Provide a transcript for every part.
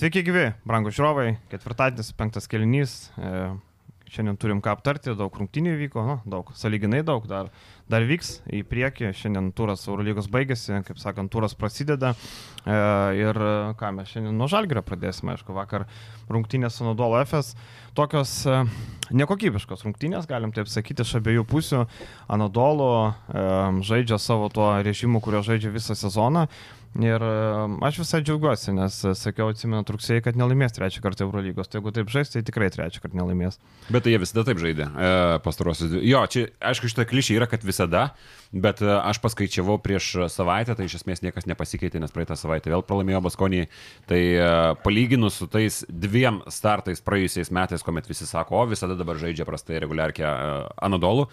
Sveiki gyvi, brangų žiūrovai, ketvirtadienis, penktas kelinys. E, šiandien turim ką aptarti, daug rungtynių vyko, nu, daug, saliginai daug, dar, dar vyks į priekį. Šiandien turas Eurolygos baigėsi, kaip sakant, turas prasideda. E, ir ką mes šiandien nuo Žalgirio pradėsime, aišku, vakar rungtynės su Nodolo FS. Tokios e, nekokybiškos rungtynės, galim taip sakyti, iš abiejų pusių. Anadolo e, žaidžia savo tuo režimu, kurio žaidžia visą sezoną. Ir um, aš visai džiaugiuosi, nes uh, sakiau, atsimenu, rugsėjai, kad nelaimės trečią kartą Eurolygos. Tai jeigu taip žais, tai tikrai trečią kartą nelaimės. Bet tai jie visada taip žaidė e, pastarosius. Jo, čia aišku, šitą klišį yra, kad visada, bet e, aš paskaičiavau prieš savaitę, tai iš esmės niekas nepasikeitė, nes praeitą savaitę vėl pralaimėjo Baskonį. Tai e, palyginus su tais dviem startais praėjusiais metais, kuomet visi sako, o visada dabar žaidžia prastai reguliarkę e, Anadolu.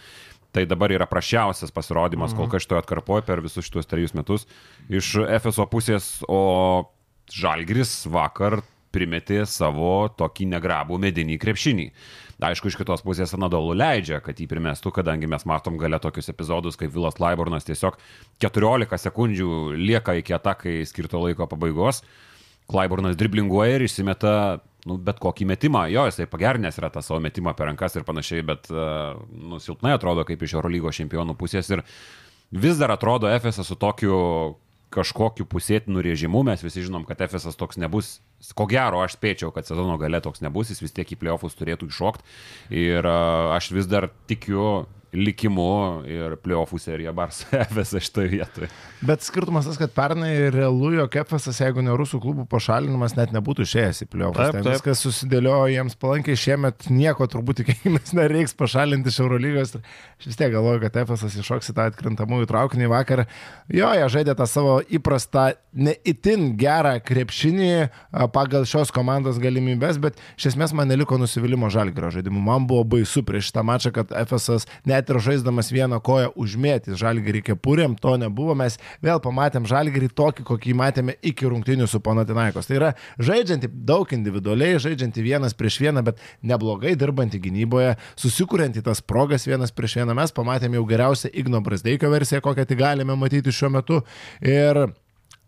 Tai dabar yra prašiausias pasirodymas mhm. kol kas šitoje atkarpoje per visus šitus trejus metus iš FSO pusės, o Žalgris vakar primetė savo tokį negrabų medinį krepšinį. Aišku, iš kitos pusės Anadolu leidžia, kad jį primestų, kadangi mes matom gale tokius epizodus, kaip Vilas Laibornas tiesiog 14 sekundžių lieka iki atakai skirto laiko pabaigos. Klaiburnas driblinguoja ir išsimeta nu, bet kokį metimą. Jo, jisai pagernęs yra tą savo metimą per rankas ir panašiai, bet nu, silpnai atrodo kaip iš Eurolygos čempionų pusės ir vis dar atrodo FSA su tokiu kažkokiu pusėtinu režimu, mes visi žinom, kad FSA toks nebus, ko gero aš spėčiau, kad sezono gale toks nebus, jis vis tiek į playoffus turėtų iššokti ir aš vis dar tikiu likimu ir playoffų serija Barça FS šitoje vietoje. Bet skirtumas tas, kad pernai realu, jog FS, jeigu ne rusų klubų pašalinimas, net nebūtų išėjęs į playoffus. Taip, taip. Viskas susidėliojo jiems palankiai, šiemet nieko turbūt tikėkimės nereiks pašalinti iš Eurolygos. Aš vis tiek galvoju, kad FS iššoks į tą atkrintamųjų traukinį vakar. Jo, jie žaidė tą savo įprastą, neįtin gerą krepšinį pagal šios komandos galimybės, bet iš esmės man neliko nusivylimų žalgerio žaidimu. Man buvo baisu prieš tą mačą, kad FS net net ir žaisdamas vieną koją užmėtis žalgerį kepurėm, to nebuvo, mes vėl pamatėm žalgerį tokį, kokį matėme iki rungtinių su Panatinaikos. Tai yra žaidžianti daug individualiai, žaidžianti vienas prieš vieną, bet neblogai dirbanti gynyboje, susikurianti tas progas vienas prieš vieną. Mes pamatėm jau geriausią Igno Brasdeikio versiją, kokią tik galime matyti šiuo metu. Ir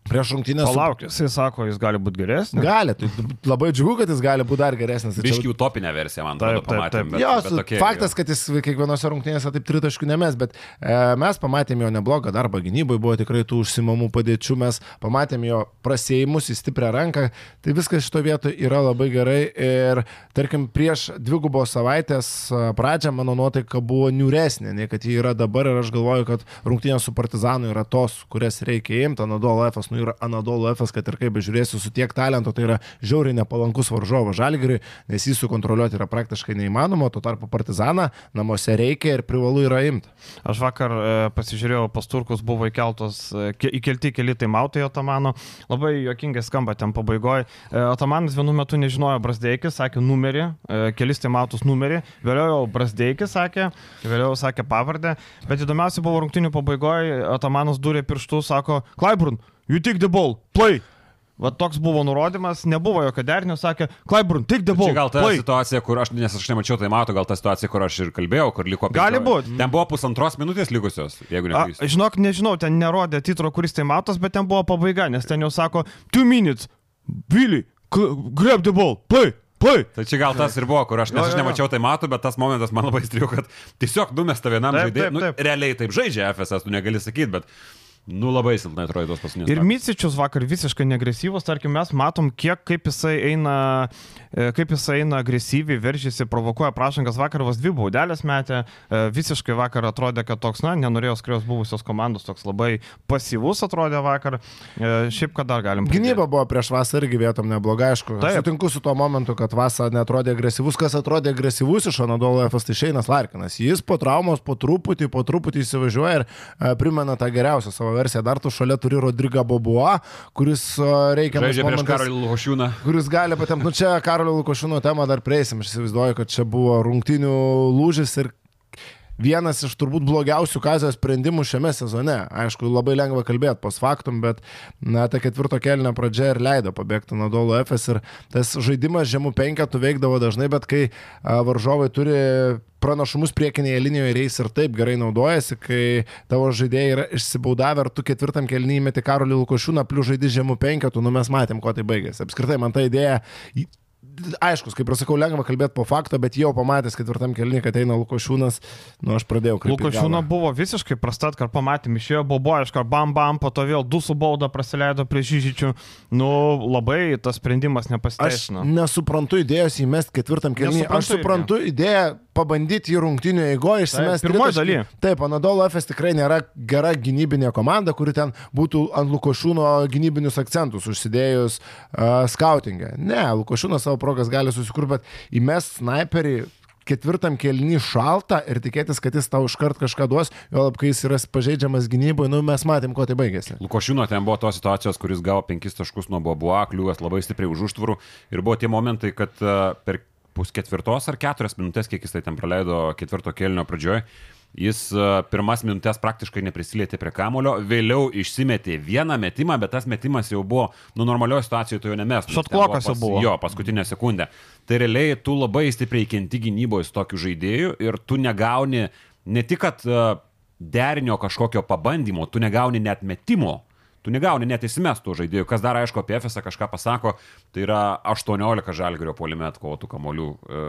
Prieš rungtynės. Palauk, jisai sako, jis gali būti geresnis. Gali, tai labai džiugu, kad jis gali būti dar geresnis. Biški utopinė versija, man atrodo, pamatėme. Jo, tokie, faktas, kad jis kiekvienose rungtynėse taip tritaškų nemes, bet e, mes pamatėme jo neblogą darbą gynybai, buvo tikrai tų užsimamų padėčių, mes pamatėme jo prasėjimus į stiprią ranką, tai viskas šito vietoje yra labai gerai ir tarkim prieš dvigubos savaitės e, pradžią mano nuotaika buvo niuresnė, nei kad ji yra dabar ir aš galvoju, kad rungtynės su Partizanu yra tos, kurias reikia imti, Anadolo F nu ir Anadolo F, kad ir kaip bežiūrėsiu, su tiek talento, tai yra žiauriai nepalankus varžovas Žalgiriui, nes jį sukontroliuoti yra praktiškai neįmanoma, tuo tarpu Partizaną namuose reikia ir privalu yra imti. Aš vakar e, pasižiūrėjau, pas turkus buvo įkeltos, e, įkelti keli taimautai Otomano, labai juokingai skamba ten pabaigoje. Otomanas vienu metu nežinojo Brasdeikis, sakė numerį, e, kelis taimautus numerį, vėliau jau Brasdeikis sakė, vėliau sakė pavardę, bet įdomiausia buvo rungtinių pabaigoje, Otomanas durė pirštų, sako, Klaiburn, you take the ball, play. Va toks buvo nurodymas, nebuvo jokio derinio, sakė, Klaiburn, tik the ball. Čia gal ta play. situacija, kur aš, nes aš nemačiau, tai matau, gal ta situacija, kur aš ir kalbėjau, kur liko. Gali būti. Ten buvo pusantros minutės likusios, jeigu neklystu. Žinok, nežinau, ten nerodė titro, kuris tai matos, bet ten buvo pabaiga, nes ten jau sako, two minutes, Billy, grab the ball, play. Play. Tai čia gal tas ir buvo, kur aš, nes aš nemačiau tai matau, bet tas momentas man labai įstrigo, kad tiesiog numesta vienam žaidėjui. Nu, realiai taip žaidžia FSS, tu negali sakyti, bet Nu labai silpnai atrodo tos paskutinės. Ir Micičius vakar visiškai negresyvus, tarkim, mes matom, kiek kaip jisai eina, e, kaip jisai eina agresyviai, veržiasi, provokuoja prašankas, vakar vos dvi baudelės metė, e, visiškai vakar atrodė, kad toks, na, nenorėjo skriaus buvusios komandos, toks labai pasyvus atrodė vakar. E, šiaip, kad dar galim. Gynyba buvo prieš vasarą irgi vietom neblogai, aišku. Taip. Sutinku su tuo momentu, kad vasarą netrodė agresyvus, kas atrodė agresyvus iš Anadolo FS, tai Šeinas Larkinas. Jis po traumos, po truputį, po truputį įsivažiuoja ir primena tą geriausią savo versiją. Dar tu šalia turi Rodrigą Bobuo, kuris reikia... Žaidžia prieš Karolį Lukošiūną. Kuris gali patemti, nu čia Karolį Lukošiūno temą dar prieisim, aš įsivaizduoju, kad čia buvo rungtinių lūžis ir vienas iš turbūt blogiausių kazio sprendimų šiame sezone. Aišku, labai lengva kalbėti pos faktum, bet na, ta ketvirto kelnio pradžia ir leido pabėgti nuo Dolo FS ir tas žaidimas žemų penketų veikdavo dažnai, bet kai varžovai turi pranašumus priekinėje linijoje ir jais ir taip gerai naudojasi, kai tavo žaidėjai yra išsibaudavę, ar tu ketvirtam kelnyje meti Karolį Lukošiūną, plius žaidži žemų penketų, nu mes matėm, kuo tai baigėsi. Apskritai, man ta idėja aišku, kaip ir sakau, lengva kalbėti po fakto, bet jau pamatęs ketvirtam kelniui, kad eina Lukošiūnas, nu aš pradėjau kalbėti. Lukošiūna buvo visiškai prastat, kad pamatėm, išėjo bobojišką, bam bam, po to vėl du su bauda praleido prie žyžičių. Nu, labai tas sprendimas nepasiteisino. Aš nesuprantu idėjos įmesti ketvirtam kelniui. Aš suprantu idėją pabandyti į rungtinių eigoje išsimesti. Pirmoji daly. Taip, Anadolo FS tikrai nėra gera gynybinė komanda, kuri ten būtų ant Lukošūno gynybinius akcentus užsidėjus uh, skautingę. Ne, Lukošūnas savo progas gali susikurti, bet įmest sniperį ketvirtam kelny šalta ir tikėtis, kad jis tau iškart kažką duos, jo lab, kai jis yra pažeidžiamas gynyboje, nu mes matėm, kuo tai baigėsi. Lukošino ten buvo tos situacijos, kuris gavo penkis taškus nuo Bobuo, kliūvas labai stipriai už užtvarų ir buvo tie momentai, kad uh, per pusketvirtos ar keturias minutės, kiek jis tai ten praleido ketvirto kelnio pradžioje. Jis e, pirmas minutės praktiškai neprisilietė prie kamulio, vėliau išsimetė vieną metimą, bet tas metimas jau buvo, nu, normalioje situacijoje tu jo nemės. Šotklokas jau buvo. Jo, paskutinę sekundę. Tai realiai tu labai stipriai kenti gynyboje su tokiu žaidėju ir tu negauni ne tik, kad e, derinio kažkokio pabandymo, tu negauni net metimo tu negauni net įsimestų žaidėjų. Kas dar aišku apie FSA kažką pasako, tai yra 18 žalgerio polime atkovotų kamolių, e,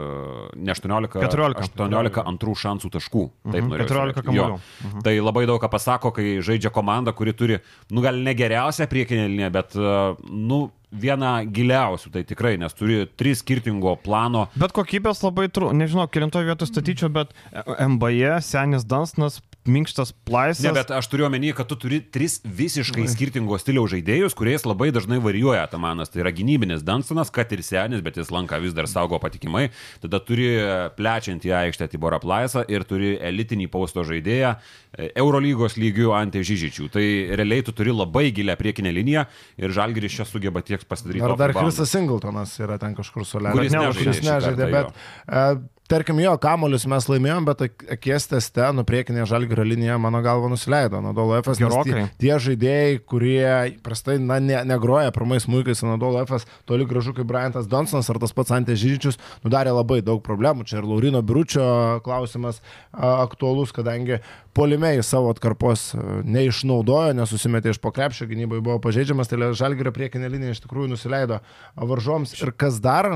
ne 18, 14, 18 antrų šansų taškų. Taip, mhm, 14 kamolių. Mhm. Tai labai daug ką pasako, kai žaidžia komanda, kuri turi, nu gal ne geriausią priekinę liniją, bet, e, nu, vieną giliausių, tai tikrai, nes turi tris skirtingo plano. Bet kokybės labai trūko, nežinau, kilinto vietų statyčiau, bet MBE, senis Dansnas minkštas plaisas. Ne, bet aš turiu omeny, kad tu turi tris visiškai skirtingo stiliaus žaidėjus, kuriais labai dažnai varijuoja Tamanas. Tai yra gynybinis Dansonas, kad ir senis, bet jis lanką vis dar saugo patikimai. Tada turi plečiantį aikštę Tiborą Plaisą ir turi elitinį pausto žaidėją e, Eurolygos lygių ant Žyžičių. Tai realiai tu turi labai gilę priekinę liniją ir Žalgiris čia sugeba tiek pasidaryti. Ar dar Krisas Singletonas yra ten kažkur nežaidė, kuris nežaidė bet... Uh, tarkim, jo, kamolius mes laimėjom, bet akies teste, nu priekinė žalgerio linija, mano galva, nusileido. Nadolo gerokai. Tie, tie žaidėjai, kurie prastai, na, ne, negroja pirmais muikais, Nadolo FS, toli gražu kaip Bryantas Donsonas ar tas pats Antė Žyčius, nudarė labai daug problemų. Čia ir Laurino Biručio klausimas a, aktuolus, kadangi polime į savo atkarpos neišnaudojo, nesusimetė iš pokrepšio, gynybai buvo pažeidžiamas, tai žalgerio priekinė linija iš tikrųjų nusileido varžoms. Ir kas dar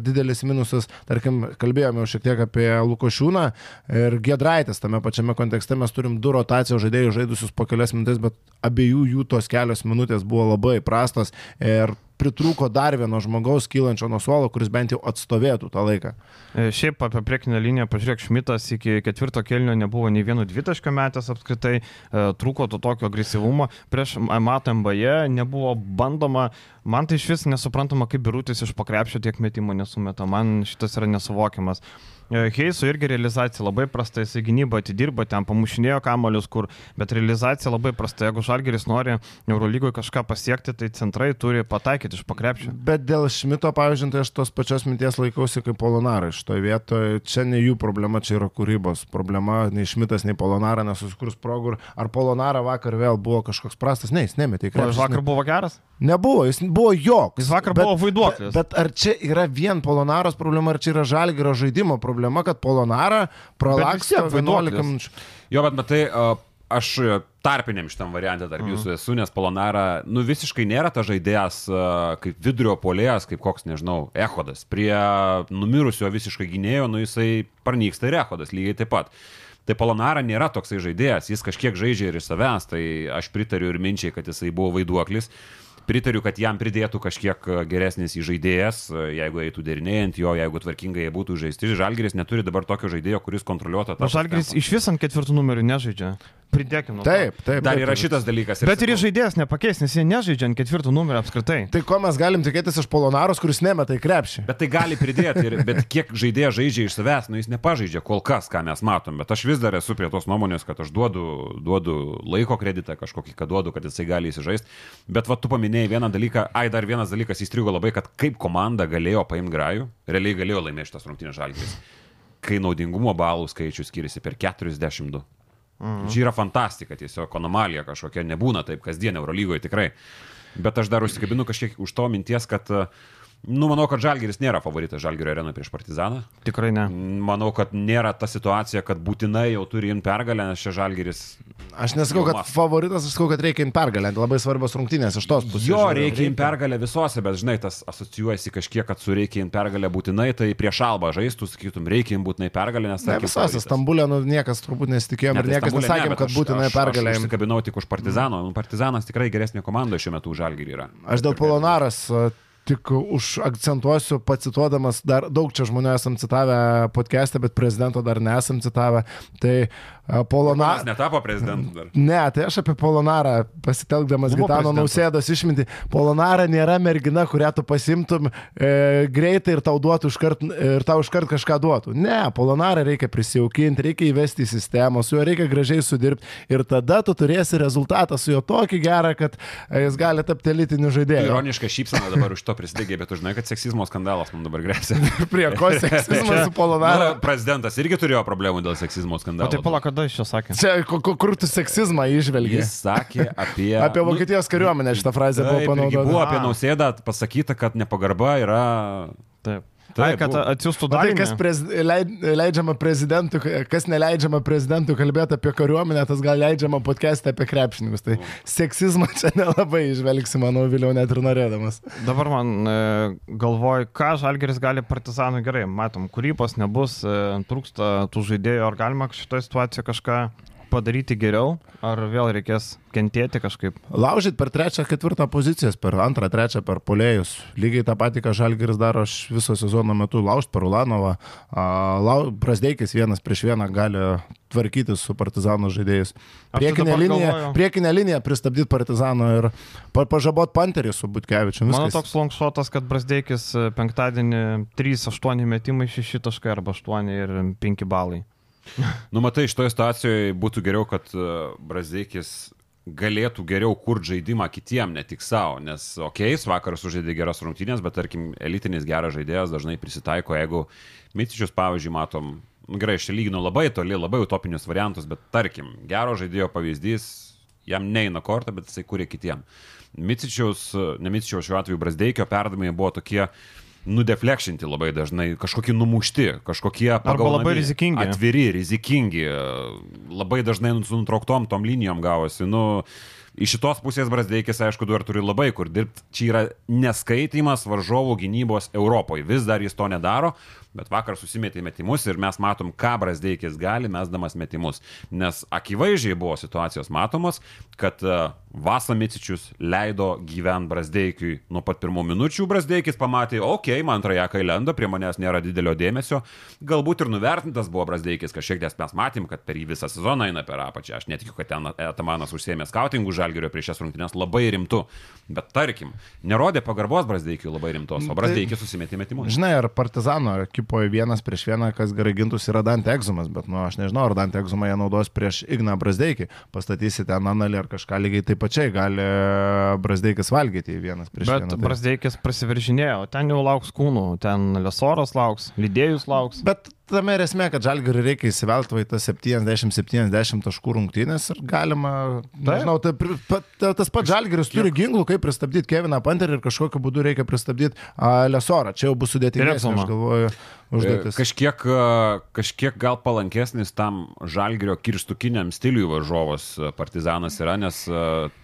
didelis minusas, tarkim, kalbėjome šiek tiek apie Lukošiūną ir Gedraitis tame pačiame kontekste mes turim du rotacijos žaidėjus žaidusius po kelias minutės, bet abiejų jų tos kelios minutės buvo labai prastos ir pritrūko dar vieno žmogaus kylančio nuo suolo, kuris bent jau atstovėtų tą laiką. E, šiaip apie priekinę liniją, pažiūrėk, Šmitas iki ketvirto kelnio nebuvo nei vieno dvitaškio metęs apskritai, e, trūko to tokio agresyvumo, prieš matom baje nebuvo bandoma, man tai iš vis nesuprantama, kaip birutis iš pakrepšio tiek metimų nesumeta, man šitas yra nesuvokiamas. E, Heiso irgi realizacija labai prasta, jis į gynybą atidirbo, ten pamušinėjo kamolius, kur, bet realizacija labai prasta. Jeigu Žalgeris nori Eurolygoje kažką pasiekti, tai centrai turi pataikyti iš pakrepšio. Bet dėl Šmito, pavyzdžiui, tai aš tos pačios minties laikausi kaip Polonarai. Šitoje vietoje čia ne jų problema, čia yra kūrybos problema. Nei Šmitas, nei Polonara nesusikurs progų. Ar Polonara vakar vėl buvo kažkoks prastas? Ne, jis nemetė. Ar vakar buvo geras? Nebuvo, jis buvo joks. Jis vakar bet, buvo vaiduoklis. Bet, bet ar čia yra vien Polonaros problema, ar čia yra Žalgerio žaidimo problema, kad Polonara pralaksto 11 minučių? Jo, bet matai, aš tarpiniam šitam variantė tarp mhm. jūsų esu, nes Polonara, nu visiškai nėra ta žaidėjas kaip vidurio polėjas, kaip koks, nežinau, Ehodas. Prie numirusio visiškai gynėjo, nu jisai parnyksta ir Ehodas lygiai taip pat. Tai Polonara nėra toksai žaidėjas, jis kažkiek žaidžia ir iš savęs, tai aš pritariu ir minčiai, kad jisai buvo vaiduoklis. Pritariu, kad jam pridėtų kažkiek e, geresnis įžaidėjas, e, jeigu eitų derinėjant jo, jeigu tvarkingai jie būtų žaisti. Žalgeris neturi dabar tokio žaidėjo, kuris kontroliuotų tą. Žalgeris iš vis ant ketvirtų numerių nežaidžia. Pridėkime. Taip, taip. Dar taip, yra šitas dalykas. Ir Bet ir žaidėjas nepakeis, nes jie nežaidžia ant ketvirtų numerio apskritai. Tai ko mes galim tikėtis iš Polonaros, kuris nemeta į krepšį? Bet tai gali pridėti, ir, bet kiek žaidėjas žaidžia iš savęs, nu jis nepažaidžia kol kas, ką mes matom. Bet aš vis dar esu prie tos nuomonės, kad aš duodu, duodu laiko kreditą kažkokį, kad duodu, kad jisai gali įsižaisti. Bet va, tu paminėjai vieną dalyką, ai dar vienas dalykas įstrigo labai, kad kaip komanda galėjo paimti grajų, realiai galėjo laimėti šitas rungtynės žalgys. kai naudingumo balų skaičius skiriasi per 42. Mhm. Čia yra fantastika, tiesiog anomalija kažkokia, nebūna taip kasdien Eurolygoje tikrai. Bet aš dar užsikabinu kažkiek už to minties, kad uh, Nu, manau, kad Žalgiris nėra favoritas Žalgirio arenoje prieš Partizaną. Tikrai ne. Manau, kad nėra ta situacija, kad būtinai jau turi imti pergalę, nes čia Žalgiris. Aš nesakau, kad favoritas, aš sakau, kad reikia imti pergalę. Labai svarbios rungtynės iš tos pusės. Jo, reikia imti pergalę visose, bet žinai, tas asocijuojasi kažkiek, kad su reikia imti pergalę būtinai, tai prieš albą žaistų, sakytum, reikia imti būtinai pergalę, nes tai... Ne, visose Stambulė, nu, niekas turbūt nesitikėjo ir tai niekas nesakė, kad būtinai pergalę. Aš užsikabinau tik už Partizano. Mm. Partizanas tikrai geresnė komanda šiuo metu už Žalgirį yra. Aš dėl Polonaras tik užakcentuosiu, pacituodamas, dar daug čia žmonių esam citavę podcast'e, bet prezidento dar nesam citavę. Tai Polonarą. Jis netapo prezidentu dar. Ne, tai aš apie Polonarą pasitelkdamas Buvo Gitano Nausėdos išminti. Polonara nėra mergina, kurią tu pasimtum e, greitai ir tau duotų iškart, ir tau iškart kažką duotų. Ne, Polonarą reikia prisijaukinti, reikia įvesti į sistemą, su juo reikia gražiai sudirbti ir tada tu turėsi rezultatą su juo tokį gerą, kad e, jis gali tapti elitiniu žaidėju. Ironiška šypsena dabar už to prisidegė, bet tu žinai, kad seksizmo skandalas man dabar grėsia. Prie ko seksizmas su Polonara? Nu, prezidentas irgi turėjo problemų dėl seksizmo skandalo. O tai pala, kada iš čia sakė? Čia, kur tu seksizmą išvelgi? Jis sakė apie... apie Vokietijos kariuomenę šitą frazę buvo panaudota. Buvo apie nausėdą pasakyta, kad nepagarba yra... Taip. Tai, kad atsiųstų dar. Tai, kas prez, leidžiama prezidentui, kas neleidžiama prezidentui kalbėti apie kariuomenę, tas gal leidžiama podcast'e apie krepšininkus. Tai seksizmą čia nelabai išvelgsi, manau, vėliau net ir norėdamas. Dabar man e, galvoju, ką Žalgeris gali partizanui gerai. Matom, kūrybos nebus, e, trūksta tų žaidėjų, ar galima šitoje situacijoje kažką padaryti geriau, ar vėl reikės kentėti kažkaip? Laužyti per trečią, ketvirtą pozicijas, per antrą, trečią, per polėjus. Lygiai tą patį, ką Žalgiris daro viso sezono metu, laužti per Ulanovą. Lau, Prasdeikis vienas prieš vieną gali tvarkytis su partizanų žaidėjais. Priekinę liniją, priekinę liniją pristabdyti partizanų ir pa, pažabot panterį su Butkevičiu. Mano toks longšotas, kad Brasdeikis e, penktadienį 3-8 metimai 6 taškai arba 8 ir 5 balai. Nu, matai, iš toje situacijoje būtų geriau, kad e, Brazdeikis galėtų geriau kurti žaidimą kitiem, ne tik savo, nes, okei, okay, vakar sužaidė geras rungtynės, bet tarkim, elitinis geras žaidėjas dažnai prisitaiko, jeigu Mitičius, pavyzdžiui, matom, nu, gerai, aš lyginu labai toli, labai utopinius variantus, bet tarkim, gero žaidėjo pavyzdys, jam neina kortą, bet jisai kūrė kitiem. Mitičiaus, ne Mitičiaus šiuo atveju Brasdeikio perdavimai buvo tokie, uh, nudeflekšinti labai dažnai, kažkokie numušti, kažkokie pagal labai rizikingi. Atviri, rizikingi, labai dažnai su nutrauktom tom linijom gavosi. Nu, Iš šitos pusės Brasdeikis, aišku, dar turi labai kur dirbti. Čia yra neskaitimas varžovų gynybos Europoje. Vis dar jis to nedaro, bet vakar susimetė metimus ir mes matom, ką Brasdeikis gali, mesdamas metimus. Nes akivaizdžiai buvo situacijos matomos, kad e, Vasamicičius leido gyventi Brasdeikiui nuo pat pirmų minučių. Brasdeikis pamatė, okei, okay, man trajekai lenda, prie manęs nėra didelio dėmesio. Galbūt ir nuvertintas buvo Brasdeikis kažkiek, nes mes matėm, kad per jį visą sezoną eina per apačią. Aš netikiu, kad ten Atamanas užsėmė skautingų žalgerio prieš šias rungtynės labai rimtų. Bet tarkim, nerodė pagarbos Brasdeikiui labai rimtos, o Brasdeikis tai, susimetė metimus. Žinai, ar Partizano ekipoje vienas prieš vieną, kas gerai gintus, yra Dante Egzumas, bet nu, aš nežinau, ar Dante Egzumą jie naudos prieš Igną Brasdeikį. Pastatysite analį ar kažką lygiai taip pačiai gali Brasdeikis valgyti vienas prieš Bet vieną. Bet tai... Brasdeikis prasiveržinėjo, ten jau lauks kūnų, ten Lesoras lauks, lydėjus lauks. Bet tame ir esmė, kad žalgariui reikia įsivelti į tas 70-70 taškų rungtynės ir galima, nežinau, tai, ta, tas pats žalgaris turi ginklų, kaip pristabdyti Keviną Panterį ir kažkokiu būdu reikia pristabdyti Lesorą. Čia jau bus sudėtingesnė, aš galvoju užduotis. Kažkiek, kažkiek gal palankesnis tam žalgerio kirstukiniam stiliui varžovas partizanas yra, nes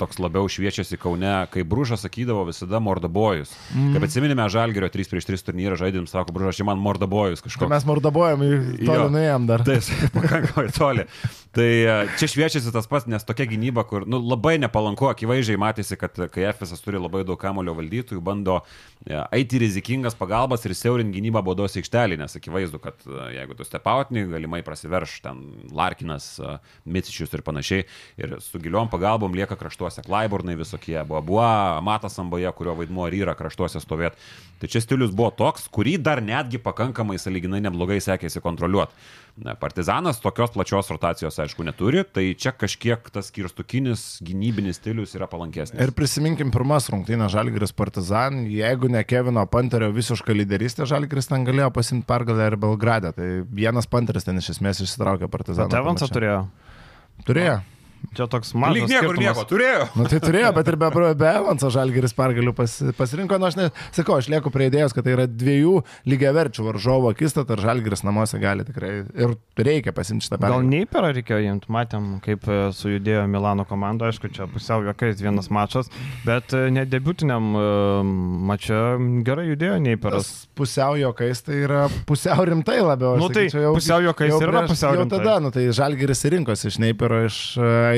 toks labiau šviečiasi Kaune, kai Bružas sakydavo visada mordabojus. Mm. Kaip atsiminime, žalgerio 3 prieš 3 turnyrą žaidėm, sako Bružas, čia man mordabojus kažkoks. Tai mes mordabojam, toli nuėjom dar. Taip, pakankamai toli. Tai čia šviečiasi tas pats, nes tokia gynyba, kur nu, labai nepalanku, akivaizdžiai matėsi, kad kai Efesas turi labai daug kamulio valdytojų, bando eiti rizikingas pagalbas ir siaurinti gynybą baudos aikštelį tai nes akivaizdu, kad e, jeigu tu stepautini, galimai prasiverš ten Larkinas, e, Micičius ir panašiai. Ir su giliom pagalbom lieka kraštuose Klaiburnai visokie, buvo Bua, Matas Amboje, kurio vaidmuo ir yra kraštuose stovėti. Tai čia stilius buvo toks, kurį dar netgi pakankamai saliginai neblogai sekė stengiasi kontroliuoti. Partizanas tokios plačios rotacijos, aišku, neturi, tai čia kažkiek tas kirstukinis gynybinis stilius yra palankesnis. Ir prisiminkim pirmas rungtynės Žalgiris Partizan, jeigu ne Kevino Panterio visiška lyderystė, Žalgiris ten galėjo pasimti pergalę ir Belgradę, tai vienas Panteris ten iš esmės išsitraukė Partizaną. Tevansą turėjo. Turėjo. Čia toks mažas. Lyg niekur nieko turėjo. Nu, tai turėjo, bet ir be, be Evanso Žalgeris pergalių pas, pasirinko. Nu, aš ne, sakau, aš lieku prie idėjos, kad tai yra dviejų lygiaverčių varžovo akistata ir Žalgeris namuose gali tikrai ir reikia pasimti šitą pergalę. Gal neįperą reikėjo imti, matėm, kaip e, sujudėjo Milano komanda, aišku, čia pusiau jokiais vienas mačas, bet e, nedebutiniam e, mačia gerai judėjo neįperas. Pusiau jokiais tai yra pusiau rimtai labiau. Nu, tai jau, pusiau jokiais ir yra pusiau rimtai. Jau tada, nu, tai Žalgeris rinkosi iš neįpero iš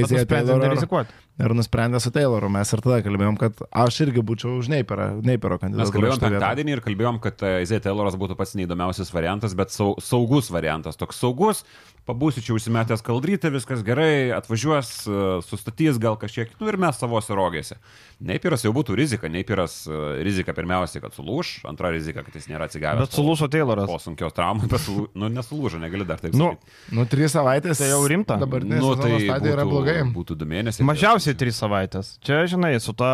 Mas é, Taylor, Taylor, Ir nusprendė su Tayloru. Mes ir tada kalbėjom, kad aš irgi būčiau už Neiperą, Neipero kandidatą. Mes kalbėjom penktadienį ir kalbėjom, kad Aizėja Tayloras būtų pats neįdomiausias variantas, bet saugus variantas. Toks saugus, pabūsiu čia užsimetęs kaldrytę, viskas gerai, atvažiuos, e, sustatys gal kažkiek, nu ir mes savose rogėse. Neipiras jau būtų rizika, Neipiras e, rizika pirmiausia, kad sulūž, antra rizika, kad jis nėra atsigavęs. Bet sulūžo Tayloras. Po sunkios traumos, bet sulū, nu, nesulūžo, negali dar taip nu, sakyti. Nu, trys savaitės. Tai jau rimta. Dabar nu, tai būtų, yra blogai. Būtų du mėnesiai. Mažiausiai trys savaitės. Čia, žinai, su ta...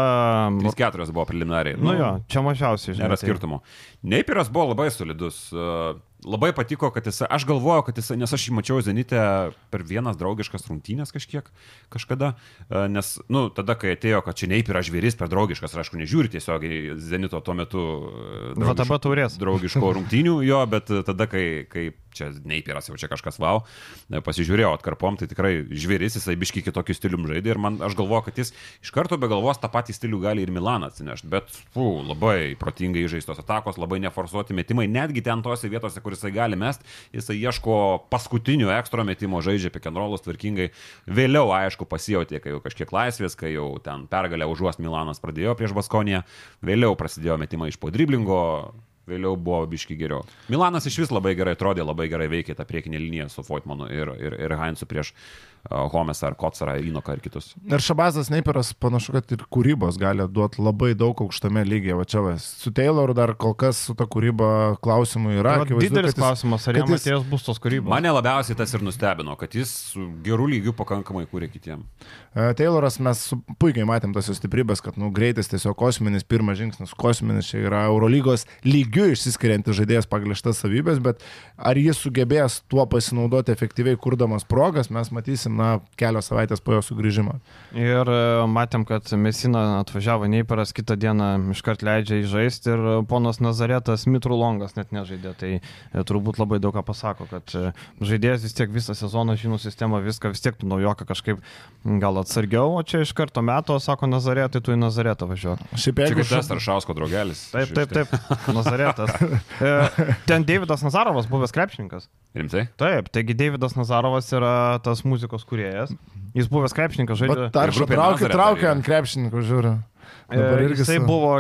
Trys keturios buvo preliminariai. Nu, nu jo, čia mažiausiai, žinai. Nėra tai- skirtumo. Neipiras buvo labai solidus. Uh, labai patiko, kad jis, aš galvojau, kad jis, nes aš jį mačiau Zenite per vienas draugiškas rungtynės kažkiek, kažkada, e, nes, nu, tada, kai atėjo, kad čia neip yra žvėris per draugiškas, ir aišku, nežiūri tiesiogiai Zenito tuo metu e, draugiško, draugiško rungtynių jo, bet tada, kai, kai čia neipiras jau čia kažkas wow, pasižiūrėjau atkarpom, tai tikrai žvėris, jisai biški kitokiu stilium žaidė ir man, aš galvoju, kad jis iš karto be galvos tą patį stilių gali ir Milaną atsinešti, bet, fu, labai protingai žaistos atakos, labai neforsuoti metimai, netgi ten tose vietose, kur jisai gali mest, jisai ieško paskutinių ekstra metimo, žaidžia pikenrolus tvarkingai, vėliau, aišku, pasijauti, kai jau kažkiek laisvės, kai jau ten pergalę užuost Milanas pradėjo prieš Baskoniją, vėliau prasidėjo metimai iš po driblingo, vėliau buvo biški geriau. Milanas iš vis labai gerai atrodė, labai gerai veikė tą priekinę liniją su Foitmanu ir, ir, ir Heinzu prieš Homesą ar Kotsarą Inoką ir kitus. Ir Šabazas Neiperas panašu, kad ir kūrybos gali duoti labai daug aukštame lygyje. Va čia va, su Tayloru dar kol kas su ta kūryba klausimų yra. Tai didelis jis, klausimas, ar jam jis, atėjęs bus tos kūrybos. Mane labiausiai tas ir nustebino, kad jis gerų lygių pakankamai kūrė kitiem. Uh, Tayloras mes puikiai matėm tas jo stiprybės, kad nu, greitis tiesiog kosminis, pirmas žingsnis kosminis, čia yra Eurolygos lygių išsiskiriantis žaidėjas pagal šitas savybės, bet ar jis sugebės tuo pasinaudoti efektyviai kurdamas progas, mes matysim na, kelios savaitės po jo sugrįžimo. Ir e, matėm, kad Mesina atvažiavo Neiparas, kitą dieną iškart leidžia įžaisti ir ponas Nazaretas Mitru Longas net nežaidė. Tai e, turbūt labai daug ką pasako, kad e, žaidėjas vis tiek visą sezoną žino sistemą, viską vis tiek tu naujoką kažkaip gal atsargiau, o čia iš karto meto, sako Nazaretai, tu į Nazaretą važiuoji. Šiaip jeigu tas Aršausko draugelis. Taip, taip, taip, Nazaretas. Ten Davidas Nazarovas, buvęs krepšininkas. Rimtai? Taip, taigi Davidas Nazarovas yra tas muzikos kuriejas. Jis buvęs krepšininkas, žaidė. Taršą traukia, traukia ant krepšininkų, žiūriu. E, jisai su... buvo,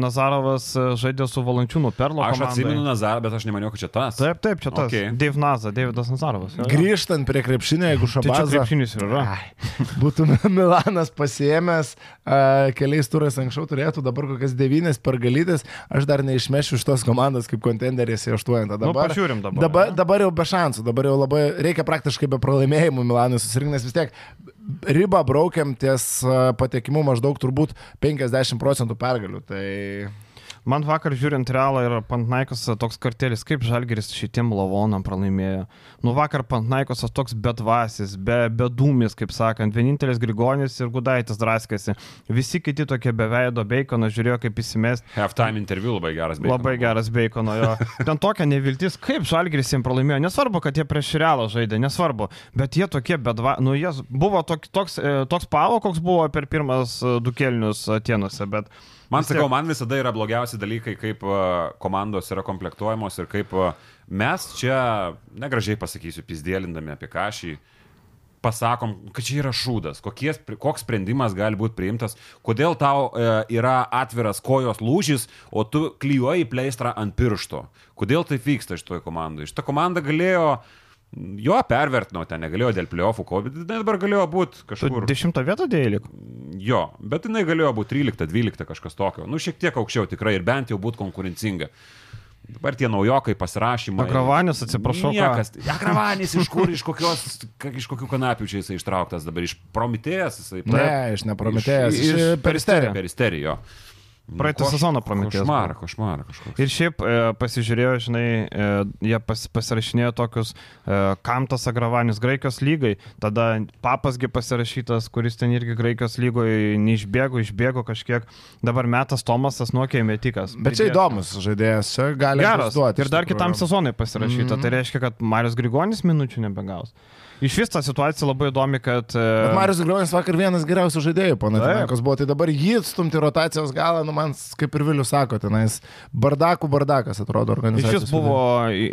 Nazarovas e, žaidė su Valančiūnu Perlo. Aš atsimenu Nazarovą, bet aš nemaniau, kad čia tas. Taip, taip, čia tas. Okay. Dave Naza, Davidas Nazarovas. Jo, jo. Grįžtant prie krepšinio, jeigu šabaza. Tai krepšinis yra. Ai, būtų Milanas pasiemęs, uh, keliais turais anksčiau turėtų, dabar kokias devynės pergalytės, aš dar neišmešiu iš tos komandos kaip kontenderės į aštuojantą. Nu, dabar, nu, pažiūrim dabar. Dabar, dabar jau be šansų, dabar jau labai reikia praktiškai be pralaimėjimų Milanui susirinkti, nes vis tiek ribą braukiam ties patekimu maždaug turbūt 50 procentų pergalių. Tai Man vakar žiūrint realą ir Pantnaikos toks kartelis, kaip Žalgeris šitiem lavonam pralaimėjo. Nu vakar Pantnaikos toks bedvasis, be bedūmis, kaip sakant, vienintelis Grigonis ir Gudaitis draskėsi. Visi kiti tokie beveido Bacono žiūrėjo, kaip įsimest. Halftime interviu labai geras Bacono. Labai geras Bacono jo. Ten tokia neviltis, kaip Žalgeris jiems pralaimėjo. Nesvarbu, kad jie prieš realą žaidė, nesvarbu, bet jie tokie bedva, nu jie buvo tok, toks, e, toks pavo, koks buvo per pirmas e, du kelnius Atenuose, bet Man sakau, man visada yra blogiausi dalykai, kaip komandos yra komplektuojamos ir kaip mes čia, negražiai pasakysiu, pizdėlindami apie kažį, pasakom, kad čia yra šūdas, kokie, koks sprendimas gali būti priimtas, kodėl tau e, yra atviras kojos lūžis, o tu klyjuoji pleistrą ant piršto. Kodėl tai vyksta šitoje komandoje? Šitą komandą galėjo uh, Jo, pervertinau, ten negalėjo dėl pliofų, ko, bet dabar galėjo būti kažkur. Dešimtą vietą dėlik. Jo, bet jinai galėjo būti 13, 12 kažkas tokio. Nu, šiek tiek aukščiau tikrai ir bent jau būti konkurencinga. Dabar tie naujokai pasirašymai. Agravanis, atsiprašau. Niekas. Agravanis iš kur, iš, kokios, iš kokių kanapių čia jisai ištrauktas dabar, iš Prometėjas jisai. Ne, iš neprometėjas, iš, iš, iš Peristerio. Peristerio. Praeitą Koš, sezoną prometėjęs. Košmarą, košmarą kažkoks. Ir šiaip e, pasižiūrėjau, žinai, e, jie pas, pasirašinėjo tokius, e, kam tas agravanis Graikijos lygai, tada papasgi pasirašytas, kuris ten irgi Graikijos lygoje neišbėgo, išbėgo kažkiek, dabar metas Tomasas nuokė metikas. Bet čia įdomus žaidėjas, gali duoti. Ir dar kitam sezonui pasirašyta, mm -hmm. tai reiškia, kad Marius Grigonis minučių nebegaus. Iš vis ta situacija labai įdomi, kad... Bet Marius Grionis vakar vienas geriausių žaidėjų, panathinaikos buvo, tai dabar jį stumti rotacijos galą, nu man, kaip ir Vilius sako, tenais bardakų bardakas atrodo organizacijos. Iš vis buvo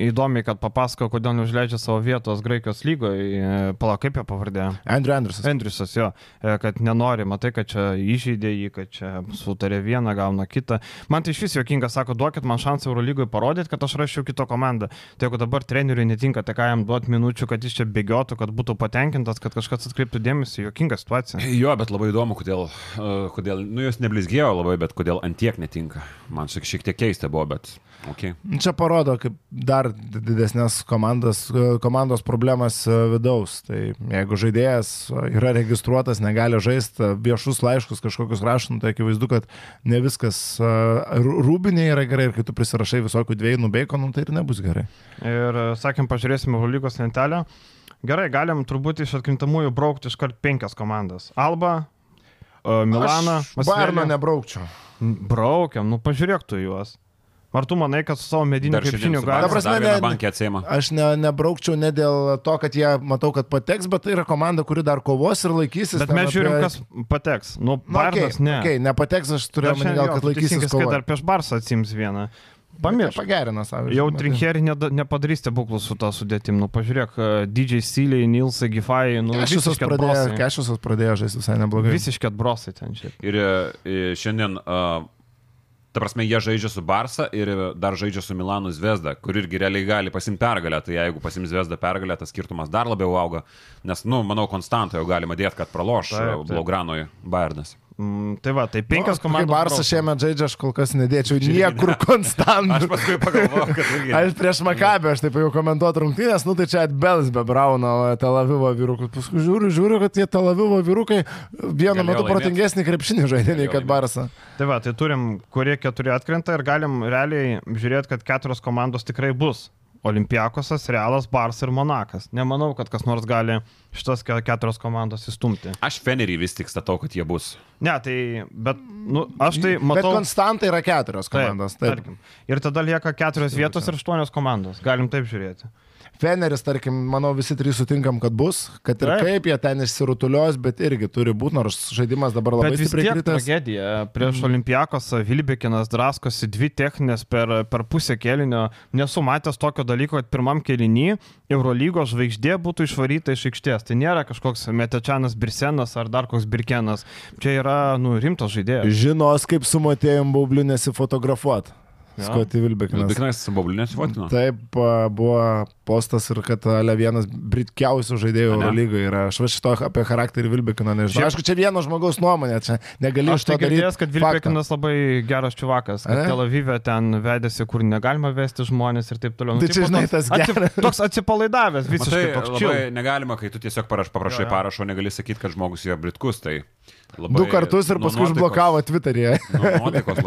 įdomi, kad papasako, kodėl neužleidžia savo vietos Graikijos lygoje. Pala, kaip jo pavardė? Andrew Andersas. Andrewsas, jo, e, kad nenori, matai, kad čia įžeidė jį, kad čia sutarė vieną, gauna kitą. Man tai iš vis jokinga, sako, duokit man šansą Eurolygoje parodyti, kad aš rašiau kito komandą. Tai jeigu dabar treneriui netinka, tai ką jam duoti minučių, kad jis čia bėgiotų, kad būtų patenkintas, kad kažkas atkreiptų dėmesį, jokinga situacija. Jo, bet labai įdomu, kodėl, uh, kodėl nu jos neblizgėjo labai, bet kodėl antiek netinka. Man šiek tiek keista buvo, bet okay. Čia parodo, kaip dar didesnės komandos, komandos problemas e, vidaus. Tai jeigu žaidėjas yra registruotas, negali žaisti viešus laiškus kažkokius rašant, tai akivaizdu, kad ne viskas e, rūbinė yra gerai ir kai tu prisirašai visokių dviejų nubeikonų, tai ir nebus gerai. Ir sakėm, pažiūrėsime Eurolygos lentelę. Gerai, galim turbūt iš atkrintamųjų braukti iškart penkias komandas. Alba, Milaną. Bayerną nebraukčiau. Braukiam, nu pažiūrėk tu juos. Ar tu manai, kad su savo mediniu krepšiniu gali? Prasme, ne, aš ne, nebraukčiau ne dėl to, kad jie matau, kad pateks, bet tai yra komanda, kuri dar kovos ir laikysis. Bet mes žiūrim, apie... kas pateks. Nu, Barsas nu, okay, ne. Okay, nepateks, aš turiu omeny gal, kad laikysis. Kad dar prieš Barsą atsims vieną. Pamiršk. Pagerina savo. Jau Trinkeri ne, nepadarys stebuklų su tą sudėtim. Nu, pažiūrėk, DJ Syliai, Nilsai, Gifai, nu, Kešiusas pradėjo, pradėjo žaisti visai neblogai. Visiškai atbrosai ten čia. Ir, ir šiandien uh, Ta prasme, jie žaidžia su Barsa ir dar žaidžia su Milanu Zvezda, kur irgi realiai gali pasimti pergalę. Tai jeigu pasims Zvezda pergalę, tas skirtumas dar labiau auga. Nes, nu, manau, konstantą jau galima dėti, kad praloš Blaugranoje Bayernas. Mm, tai va, tai penkias nu, komandos. Kaip Barsą šiemet žaidžia, aš kol kas nedėčiau niekur konstantų. aš paskui pagalvojau, kad... aš prieš Makabę, aš taip jau komentuoju rungtynės, nu tai čia atbelis be Brauno Tel Avivo vyrukų. Paskui žiūriu, žiūriu, kad tie Tel Avivo vyrukai vienu metu protingesnį krepšinį žaidė nei kad Barsą. Tai va, tai turim, kurie keturi atkrenta ir galim realiai žiūrėti, kad keturios komandos tikrai bus. Olimpiakosas, Realas, Bars ir Monakas. Nemanau, kad kas nors gali šitas keturios komandos įstumti. Aš Fenerį vis tik statau, kad jie bus. Ne, tai, bet, nu, aš tai matau. Bet konstantai yra keturios komandos. Taip, taip. Tarkim. Ir tada lieka keturios vietos ir aštuonios komandos. Galim taip žiūrėti. Feneris, tarkim, manau, visi trys sutinkam, kad bus, kad ir Taip. kaip jie ten išsirutulios, bet irgi turi būti, nors žaidimas dabar labai stipriai kritęs. Tragedija. Prieš mm. Olimpijakos Vilbekinas draskosi dvi techninės per, per pusę kelinio. Nesu matęs tokio dalyko, kad pirmam kelinį Eurolygos žvaigždė būtų išvaryta iš aikštės. Tai nėra kažkoks Metečianas Birsenas ar dar koks Birkenas. Čia yra, nu, rimtas žaidėjas. Žinos, kaip su Matėjum Baubliu nesifotografuoti. Skoti Vilbekinas. Vilbekinas su Baubliu nesifotino. Taip, buvo postas ir kad Ale vienas britkiausių žaidėjų Eurolygoje yra. Aš va šito apie charakterį Vilbekino nežinau. Šiaip... Aišku, čia vieno žmogaus nuomonė, čia negaliu aš to daryti. Aš kad Vilbekinas labai geras čiuvakas, kad Tel Avive ten vedėsi, kur negalima vesti žmonės ir taip toliau. Nu, tai čia, žinai, tas geras. Atsip, toks atsipalaidavęs, visiškai Matai, toks čiu. Negalima, kai tu tiesiog paraš, paprašai ja, ja. parašo, negali sakyti, kad žmogus yra britkus. Tai... Labai, du kartus ir paskui užblokavo Twitter'yje.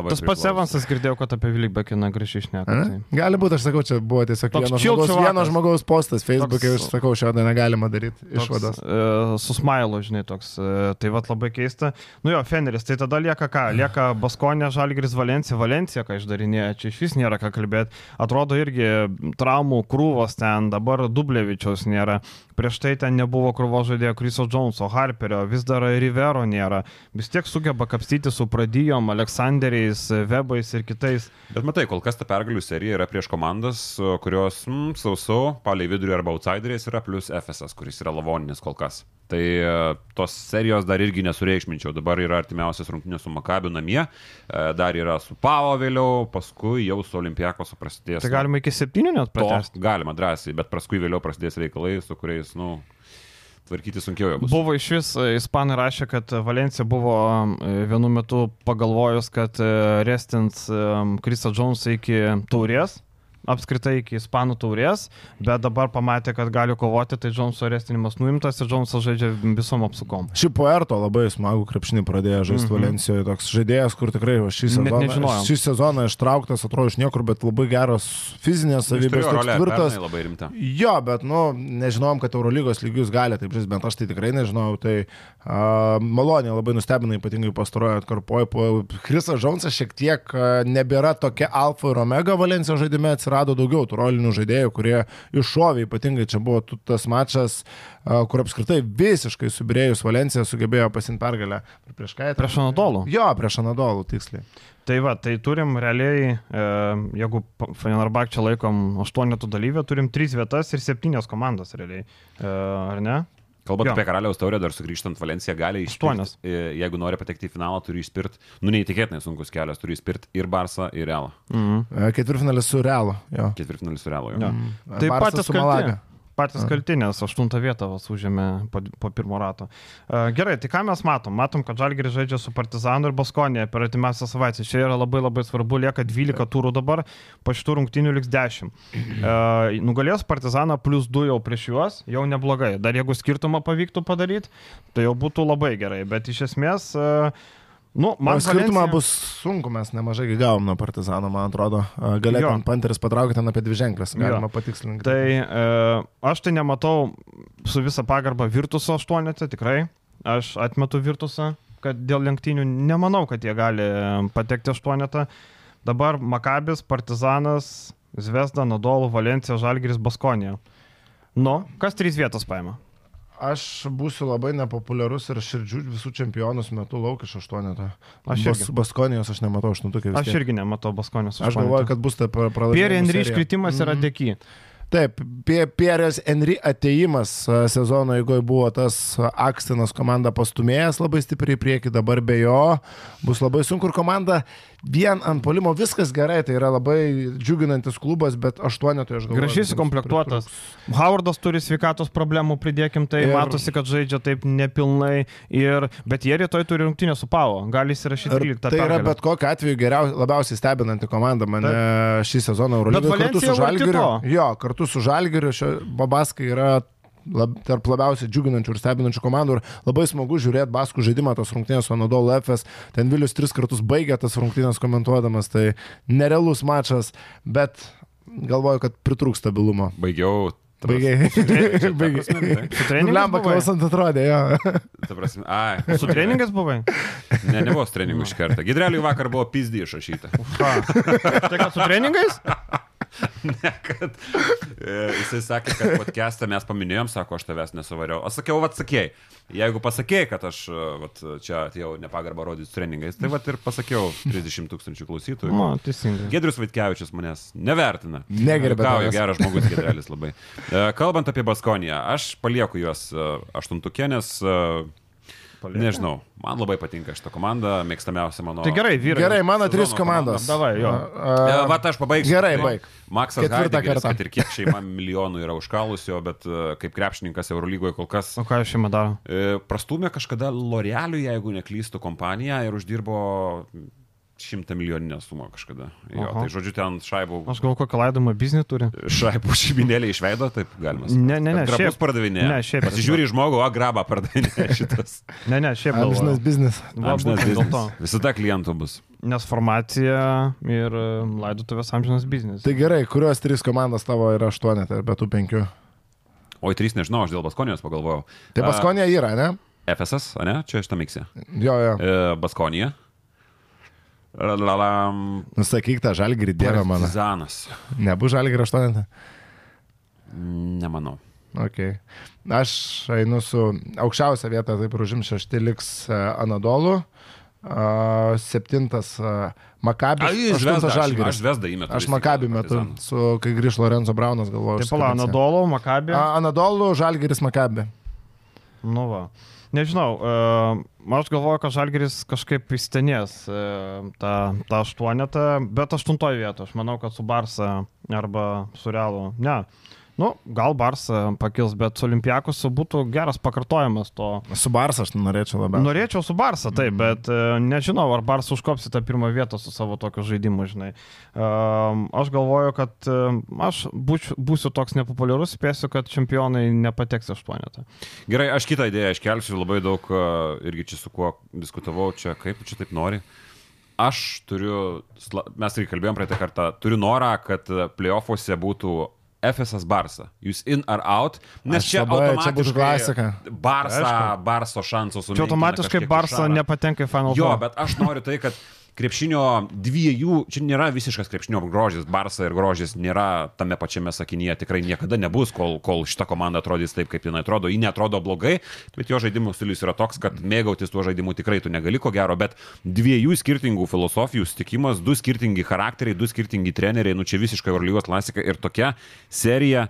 Tas pats Evansas girdėjau, kad apie Vilbekiną gražiai išneka. Tai. Gali būti, aš sakau, čia buvo tiesiog vieno žmogaus, vieno žmogaus postas Facebook'e, aš sakau, šio dar negalima daryti išvados. Uh, su smailu, žinai, toks. Uh, tai vad labai keista. Nu jo, Feneris, tai tada lieka ką? Lieka Baskonė, Žalgris, Valencija, Valencija, ką išdarinėja, čia iš vis nėra ką kalbėti. Atrodo irgi traumų krūvos ten, dabar Dublevičiaus nėra. Prieš tai ten nebuvo krūvo žaidėjo Kriso Joneso, Harperio, vis dar Rivero nėra. Vis tiek sugeba kapstyti su Pradijom, Aleksanderiais, Webais ir kitais. Bet matai, kol kas ta pergalių serija yra prieš komandas, kurios mm, sausau, palei vidurį arba outsideriais yra plus FSS, kuris yra lavoninis kol kas. Tai e, tos serijos dar irgi nesureikšminčiau. Dabar yra artimiausias rungtynės su Makabiu namie, e, dar yra su Pavo vėliau, paskui jau su Olimpijakos prasidės. Tai galima iki septynių net pratęsti. Galima drąsiai, bet paskui vėliau prasidės reikalai, su kuriais, nu, tvarkyti sunkiau bus. Buvo iš vis, e, ispanai rašė, kad Valencija buvo vienu metu pagalvojus, kad restins Krista Jonesą iki taurės apskritai iki Ispanų taurės, bet dabar pamatė, kad gali kovoti, tai Džonso arestinimas nuimtas ir Džonsas žaidžia visom apsukom. Ši Puerto labai smagų krepšinį pradėjo žaisti mm -hmm. Valencijoje, toks žaidėjas, kur tikrai šį sezoną, šį sezoną ištrauktas, atrodo iš niekur, bet labai geros fizinės savybės, toks tvirtas. Labai rimta. Jo, bet, nu, nežinom, kad Eurolygos lygius gali taip žaisti, bent aš tai tikrai nežinau, tai uh, maloniai labai nustebina, ypatingai pastarojo atkarpoju. Krisas Džonsas šiek tiek uh, nebėra tokia alfa ir omega Valencijos žaidime atsirado daugiau tų rolinių žaidėjų, kurie iššovė, ypatingai čia buvo tas mačas, kur apskritai visiškai subirėjus Valencija sugebėjo pasimti pergalę. Prieš ką? Prieš Anadolų. Jo, prieš Anadolų, tiksliai. Tai va, tai turim realiai, e, jeigu Fenerbak čia laikom aštuonetų dalyvę, turim tris vietas ir septynios komandas realiai. E, ar ne? Kalbant jo. apie karaliaus taurę, dar sugrįžtant, Valencija gali išspirti. Jeigu nori patekti į finalą, turi išspirti, nu neįtikėtinai sunkus kelias, turi išspirti ir Barsą, ir Realą. Mhm. Ketvirtfinalis su Realu. Ketvirtfinalis su Realu. Jo. Jo. Mhm. Tai patys su Malaga patys kaltinės, aštuntą vietą vas užėmė po, po pirmo rato. Gerai, tai ką mes matom? Matom, kad Žalgiris žaidžia su Partizanu ir Baskonė per atimiausią savaitę. Čia yra labai labai svarbu, lieka 12 turų dabar, po šitų rungtynių liks 10. Uh, nugalės Partizaną plus 2 jau prieš juos, jau neblogai. Dar jeigu skirtumą pavyktų padaryti, tai jau būtų labai gerai. Bet iš esmės uh, Nu, man skirtumą Valencija... bus sunku, mes nemažai gavom nuo Partizano, man atrodo. Galėtum Panteris patraukti ten apie dvi ženklės, galima jo. patikslinti. Tai e, aš tai nematau su visa pagarba Virtuso aštuonetę, tikrai. Aš atmetu Virtusą, kad dėl lenktynių nemanau, kad jie gali patekti aštuonetą. Dabar Makabis, Partizanas, Zvezda, Nadolų, Valencija, Žalgiris, Baskonija. Nu, kas trys vietos paima? Aš būsiu labai nepopuliarus ir širdžių visų čempionus metu lauk iš aštuoneto. Aš Bas. Baskonijos aš nematau aštuntukį. Aš irgi nematau Baskonijos. Aš galvoju, kad bus ta pralaimėjimas. Pierre Henry iškritimas mm -hmm. yra mhm. dėky. Taip, Pierės Henry ateimas sezono eigoje buvo tas Akstinas komanda pastumėjęs labai stipriai į priekį, dabar be jo bus labai sunku ir komanda vien ant polimo viskas gerai, tai yra labai džiuginantis klubas, bet aštuonetoje aš galvoju. Gražiai sukomplektuotas. Howardas turi sveikatos problemų, pridėkim tai, ir... matosi, kad žaidžia taip nepilnai, ir... bet jie rytoj turi rungtynę su Pavo, gali įsirašyti 13. Tai yra bet kokiu atveju geriausiai, labiausiai stebinanti komanda mane taip. šį sezoną Eurolygoje kartu su Žalgiriu. Jo, kartu kartu su Žalgiriu, Babaskai yra lab, tarp labiausiai džiuginančių ir stebinančių komandų ir labai smagu žiūrėti Baskų žaidimą tos rungtynės su Anadolu FS. Ten Vilius tris kartus baigė tas rungtynės komentuodamas, tai nerealus mačas, bet galvoju, kad pritrūks stabilumo. Baigiau Baigiai. Baigiai. Su treningais. Lemba klausant atrodė, jo. Prasme, ai. Su treningais buvai? Ne, nebuvo su treningu iš karto. Gidreliui vakar buvo pizdį išrašyta. Tai kad su treningais? ne, kad e, jisai sakė, kad podcast'ą mes paminėjom, sako, aš tavęs nesuvariau. Aš sakiau, vad sakėjai, jeigu pasakėjai, kad aš e, vat, čia atėjau nepagarbą rodyti treningais, tai vad ir pasakiau 30 tūkstančių klausytojų. O, teisingai. Gedrius Vaitkevičius manęs nevertina. Negerbė. Gauju, geras žmogus Gedrelis labai. E, kalbant apie Baskoniją, aš palieku juos aštuntukė, nes Palieka. Nežinau, man labai patinka šitą komandą, mėgstamiausia mano. Tai gerai, vyrai. Gerai, mano trys komandos. Davai, jo. Uh, Vat aš pabaigsiu. Gerai, baig. Maksas Haidegeris, kad ir kiek šeima milijonų yra užkalusio, bet uh, kaip krepšininkas Eurolygoje kol kas. O ką šeima daro? Uh, prastumė kažkada L'Orealiui, jeigu neklystų, kompaniją ir uždirbo šimtą milijoninę sumą kažkada. Jo, Aha. tai žodžiu, ten šaibų. Aš gal kokią laidojimą biznį turi. Šaibų šeiminėlį išveido, taip galima. Sakyti. Ne, ne, ne. Grabus pardavinė. Ne, šiaip. Pasižiūri žmogų, o grabą pardavinė šitas. ne, ne, šiaip. Amžinas biznis. Amžinas biznis. Visada klientų bus. Nes formacija ir e, laidotuvės amžinas biznis. Tai gerai, kurios trys komandos tavo yra aštuonetė, bet tų penkių? Oi, trys nežinau, aš dėl Baskonijos pagalvojau. Tai Baskonija yra, ne? FSS, ne? Čia šitą miksį. Jo, jo. E, Baskonija. Nusakyk tą žalgirį, dievą mano. Zanas. Nebus žalgirį aštuonetą? Nemanau. Okay. Aš einu su aukščiausia vieta, taip ir užim šešti liks e, Anadolu, uh, septintas uh, Makabis, aštuntas Žalgiris. Aš Vesdą įmetu. Aš Makabį metu, su, kai grįž Lorenzo Braunas, galvoju. Taip, pala, Anadolu, Makabį. Anadolu, Žalgiris, Makabį. Nu va. Nežinau, uh, aš galvoju, kad Žalgeris kažkaip įstenės uh, tą, tą aštuonetą, bet aštuntoje vietoje. Aš manau, kad su Barsa arba su Realu. Ne. Nu, gal Barsa pakils, bet su Olimpiakosu būtų geras pakartojimas to. Su Barsa aš norėčiau labiau. Norėčiau su Barsa, taip, mm. bet uh, nežinau, ar Barsa užkops į tą pirmą vietą su savo tokiu žaidimu, žinai. Uh, aš galvoju, kad uh, aš būčiau, būsiu toks nepopuliarus, spėsiu, kad čempionai nepateks aštuonetą. Gerai, aš kitą idėją iškelsiu, labai daug irgi čia su kuo diskutavau, čia kaip čia taip nori. Aš turiu, mes tai kalbėjom praeitą kartą, turiu norą, kad playoffuose būtų FSS Barsa. Jūs in ar out, nes Aš čia labai- čia automatiškai klasika. Barsa. Barso šansus Čia automatiškai Barsa nepatenka į Final Jo, Four. bet aš noriu tai, kad krepšinio dviejų, čia nėra visiškas krepšinio grožis, Barsa ir grožis nėra tame pačiame sakinyje, tikrai niekada nebus, kol, kol šita komanda atrodys taip, kaip jinai atrodo. Ji netrodo blogai, bet jo žaidimų stilius yra toks, kad mėgautis tuo žaidimu tikrai tu negali ko gero, bet dviejų skirtingų filosofijų sutikimas, du skirtingi charakteriai, du skirtingi treneriai, nu čia visiškai Eurolygos klasika ir tokia serija.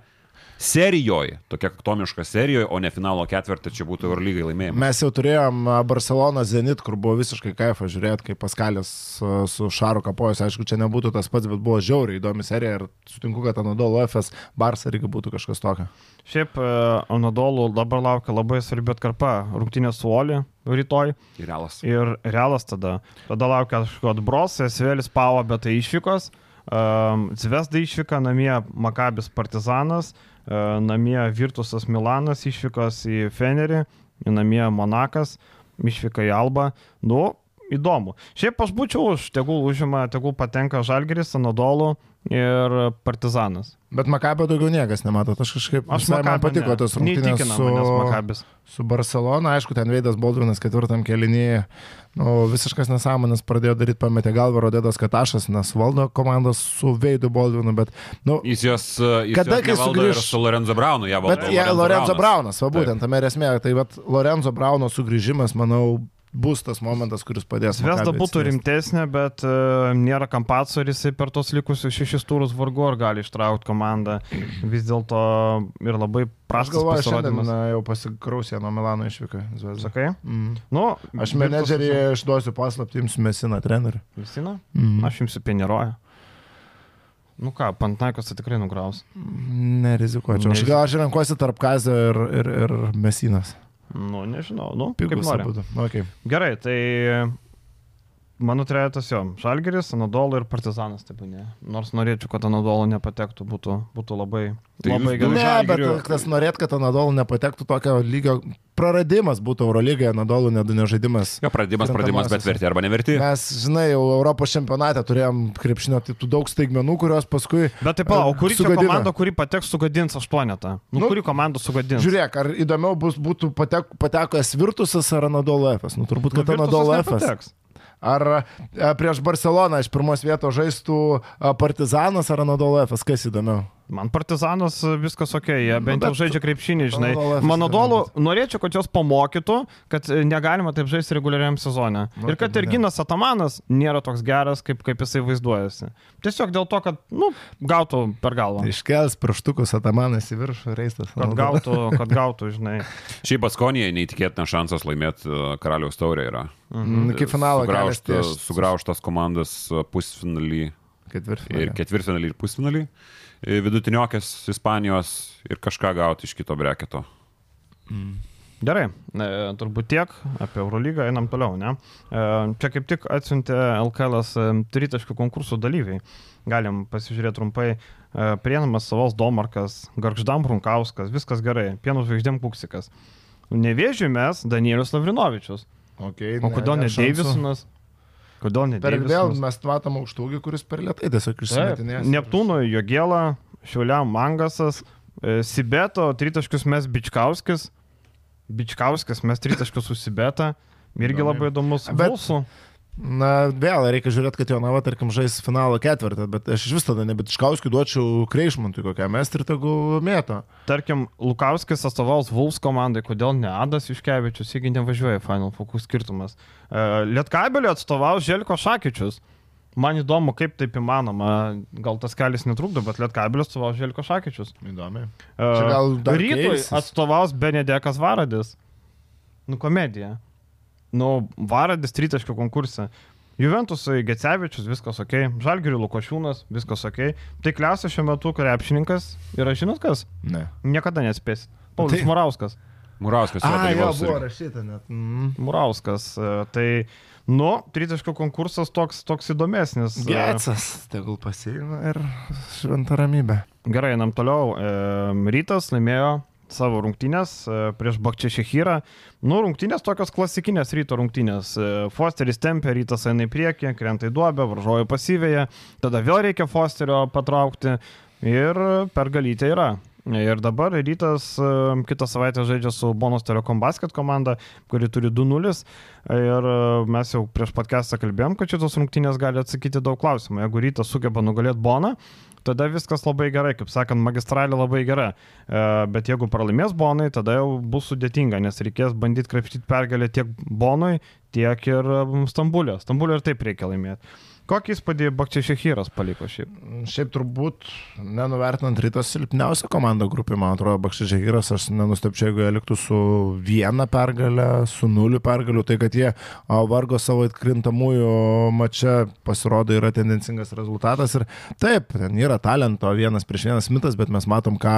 Serijoje, tokia kaktomiška serijoje, o ne finalo ketvirtį, čia būtų Eurolygai laimėjimas. Mes jau turėjom a, Barcelona Zenit, kur buvo visiškai kaifa žiūrėti, kaip Paskalis a, su Šaru kapojus. Aišku, čia nebūtų tas pats, bet buvo žiauriai įdomi serija ir sutinku, kad Anadolo FS Barsa irgi būtų kažkas tokio. Šiaip Anadolų dabar laukia labai svarbi atkarpa. Rungtynė su Oli rytoj Ir realas. ir Realas tada. Tada laukia kažkokio atbros, Svėlis Pavo, bet tai išvykos. Um, Zvezda išvyka, namie Makabis Partizanas, uh, namie Virtusas Milanas išvykos į Fenerį, namie Monakas, išvyka į Alba. Nu, įdomu. Šiaip aš būčiau už, tegul užima, tegul patenka Žalgeris, Anadolų ir Partizanas. Bet Makabio daugiau niekas nemato. Aš kažkaip, Aš visai man patiko ne. tas rungtynės su, Makabis. su Barcelona. Aišku, ten Veidas Baldvinas ketvirtam kelinyje. Nu, visiškas nesąmonės pradėjo daryti, pametė galvą Rodedas Katašas, nes valdo komandos su Veidu Baldvinu, bet, nu, Jis jos, jis Kada, kai sugrįš- su Lorenzo Braunu, ją valdo. Bet ja, Lorenzo Braunas, va būtent, tame esmė. Tai vat, Lorenzo Brauno sugrįžimas, manau, bus tas momentas, kuris padės. Maccabi būtų rimtesnė, bet uh, nėra kampaco ir jisai per tos likusius šešis turus vargu ar gali ištraukti komandą. Vis dėlto ir labai Aš prastas galvoju, šiandien na, jau pasikrausė nuo Milano išvyką. Sakai? Mm. Nu, Aš menedžerį išduosiu paslaptį, jums mesina trenerių. Visina? Mm. Aš jums įpieneroju. Nu ką, Pantnaikos tai tikrai nugraus. Nerizikuočiau. Aš gal aš renkuosi tarp Kazio ir, ir, ir Mesinas. Nu, nežinau. Nu, kaip Pigus nori. abudu. Okay. Gerai, tai mano trejetas jo. Žalgeris, Anadolo ir Partizanas taip ne. Nors norėčiau, kad Anadolo nepatektų, būtų, būtų labai, Tai labai gerai. Ne, bet Žalgiriu- tas norėt, kad Anadolų nepatektų tokio lygio praradimas būtų Eurolygoje, Anadolų nedu nežaidimas. Jo, pradimas, pradimas, bet verti arba neverti. Mes, žinai, jau Europos čempionate turėjom krepšinio, tai tų daug staigmenų, kurios paskui... Bet taip, o kuri čia Sugadina. komanda, kuri pateks, sugadins aštuonetą? Nu, Nu, kuri komanda sugadins? Žiūrėk, ar įdomiau bus, būtų patek, patekęs Virtusas ar Anadolo Efes. Nu, turbūt, kad Nu, Anadolo Efes. nepateks. Ar e, prieš Barceloną iš pirmos vietos žaistų e, Partizanas ar Anadolo Efes, kas įdomiau? Man partizanas e, viskas ok, jie bent jau bet- žaidžia krepšinį, žinai. Mano dolų norėčiau, kad jos pamokytų, kad e, negalima taip žaisti reguliariam sezone. Nu, Ir kad tai ne. Erginas Atamanas nėra toks geras, kaip, kaip jisai vaizduojasi. Tiesiog dėl to, kad, nu, gautų per galvą. Iškels pirštukus Atamanas į viršų, reistas. Kad gautų, kad gautų, žinai. Šiaip Baskonija neįtikėtina šansas laimėti uh, Karaliaus taurę yra. Mm, Iki finalo kelias Sugraužta- ties- Sugraužtas komandas uh, pusfinalį ir Ketvirtfinalį. ketvirtfinalį ir pusfinalį. E, Vidutiniokės Ispanijos ir kažką gauti iš kito breketo. Gerai, e, turbūt tiek apie Eurolygą, einam toliau, ne? E, čia kaip tik atsiuntė LKL tritaškių konkursų dalyviai. Galim pasižiūrėti trumpai. E, Prienamas Savos Domarkas, Gargždam Runkauskas, viskas gerai. Pienų žvaigždėm Kuksikas. Nevėžiui mes Danielius Lavrinovičius. Okay, O kodėl ne Deivisonas? Kodėl ne Per vėl mes matom aukštūgį, kuris per lietai tiesiog išsimetinės. Neptūno Jogėla, Šiuliam Mangasas, e, Sibeto, tritaškius mes Bičkauskis, Bičkauskis mes tritaškius su Sibeta, irgi labai įdomus. Bet- Vulsų. Na, vėl reikia žiūrėti, kad Jonava, tarkim, žais finalo ketvirtą, bet aš iš vis tada nebetiškauskiu duočiau Kreišmantui kokią mes ir tegu mėto. Tarkim, Lukauskis atstovaus Vuls komandai, kodėl ne Adas Iškevičius, jeigu nevažiuoja Final, kokius skirtumas. E, Lietkabelį atstovaus Želko Šakyčius. Man įdomu, kaip taip įmanoma, gal tas kelias netrukdo, bet Lietkabelį atstovaus Želko Šakyčius. Įdomi. E, Čia gal dar Rytui keisis. atstovaus Benedekas Varadis. Nu, komedija. Nu, Varadis tritaškių konkursą. Juventusai Gecevičius, viskas ok, Žalgirių Lukošiūnas, viskas ok. Tai kliausia šiuo metu krepšininkas yra žinot kas? Ne. Niekada nespės. Paulius Tai- tai... Murauskas. A, jo, buvo rašyta net. Mm. Murauskas. e, Tai, nu, tritaškų konkursas toks, toks įdomesnis. e, Getsas, tegul pasiima ir šventą ramybę. Gerai, einam toliau. E, Rytas laimėjo savo rungtynės e, prieš Bakčiašechyrą. Nu, rungtynės tokios klasikinės ryto rungtynės. E, Fosteris tempia, rytas eina į priekį, krenta į duobę, varžojo pasyvėje, tada vėl reikia Fosterio patraukti ir pergalytė yra. Ir dabar rytas e, kitą savaitę žaidžia su Bonos Telekom Basket komanda, kuri turi 2-0. Ir mes jau prieš podcastą kalbėjom, kad šitos rungtynės gali atsakyti daug klausimų. Jeigu rytas sugeba nugalėti Boną, tada viskas labai gerai, kaip sakant, magistralė labai gera. E, Bet jeigu pralaimės Bonai, tada jau bus sudėtinga, nes reikės bandyti krapštyti pergalę tiek Bonui, tiek ir e, Stambulė. Stambulė ir taip reikia laimėti. Kokį įspūdį Bakčiašechyras paliko šiaip? Šiaip turbūt, nenuvertinant rytas silpniausia komanda grupė, man atrodo, Bakščiažyras, aš nenustepčiau, jeigu jie liktų su viena pergalė, su nuliu pergaliu, tai kad jie vargo savo atkrintamųjų mače pasirodo yra tendencingas rezultatas ir taip, ten yra talento vienas prieš vienas mitas, bet mes matom, ką,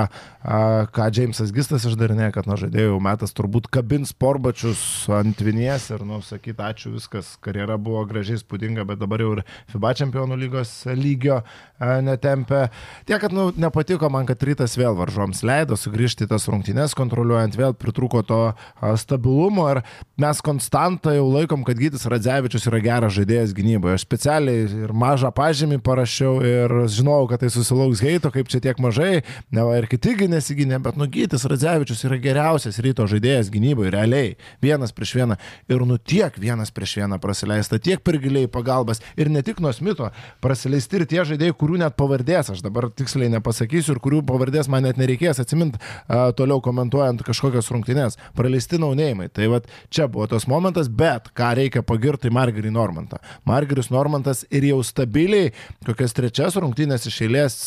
ką Džeimsas Gistas išdarinė, kad nuo žaidėjų metas turbūt kabins porbačius ant vinies ir, nu, sakyt, ačiū viskas, karjera buvo gražiai spūdinga, bet dabar jau ir FIBA čempionų lygos lygio a, netempė. Tiek, kad nu, nepatiko man, kad rytas vėl varžoms leido sugrįžti tas rungtynes, kontroliuojant vėl pritruko to a, stabilumo. Ir mes konstantą jau laikom, kad Gytis Radzevičius yra geras žaidėjas gynyboje. Aš specialiai ir mažą pažymį parašiau ir žinojau, kad tai susilauks heito, kaip čia tiek mažai, ne va ir kitigi nesigynė, bet nu Gytis Radzevičius yra geriausias ryto žaidėjas gynyboje, realiai, vienas prieš vieną. Ir nu tiek vienas prieš vieną praleista, tiek per giliai pagalbas. Ir ne tik nuo Smito, praleisti ir tie žaidėjai, kurių net pavardės, aš dabar tiksliai nepasakysiu ir kurių pavardės man net nereikės atsiminti toliau komentuojant kažkokias rungtynes, praleisti naunėjimai. Tai va čia buvo tas momentas, bet ką reikia pagirti Margerį Normantą. Margeris Normantas ir jau stabiliai, kokias trečias rungtynės iš eilės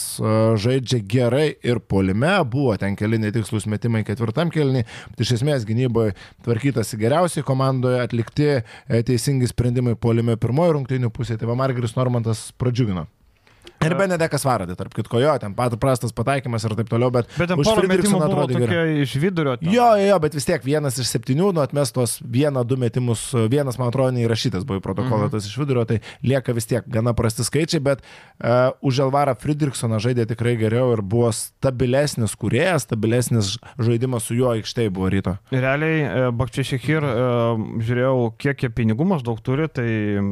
žaidžia gerai ir polime, buvo ten keli netikslus metimai ketvirtam kelniui, bet iš esmės gynyboje tvarkytasi geriausiai komandoje, atlikti e, teisingi sprendimai polime pirmojo rungtynių pusėje, tai va Margeris Normantas pradžiugino. Ir Benedekas Varadė, tarp kitko, jo, ten pat prastas pataikymas ir taip toliau, bet, Bet ten porą metimų atrodė gerai. iš vidurio. ten. Jo, jo, bet vis tiek vienas iš septynių, nu atmestos vieną, du metimus, vienas, man atrodo, neįrašytas buvo į protokolą, tas iš vidurio, tai lieka vis tiek gana prasti skaičiai, bet uh, už Elvarą Fridriksoną žaidė tikrai geriau ir buvo stabilesnis kuriejas, stabilesnis žaidimas su juo aikštėje buvo ryto. Realiai, Bakčiašechir, žiūrėjau, kiek jie pinigų maždaug turi, tai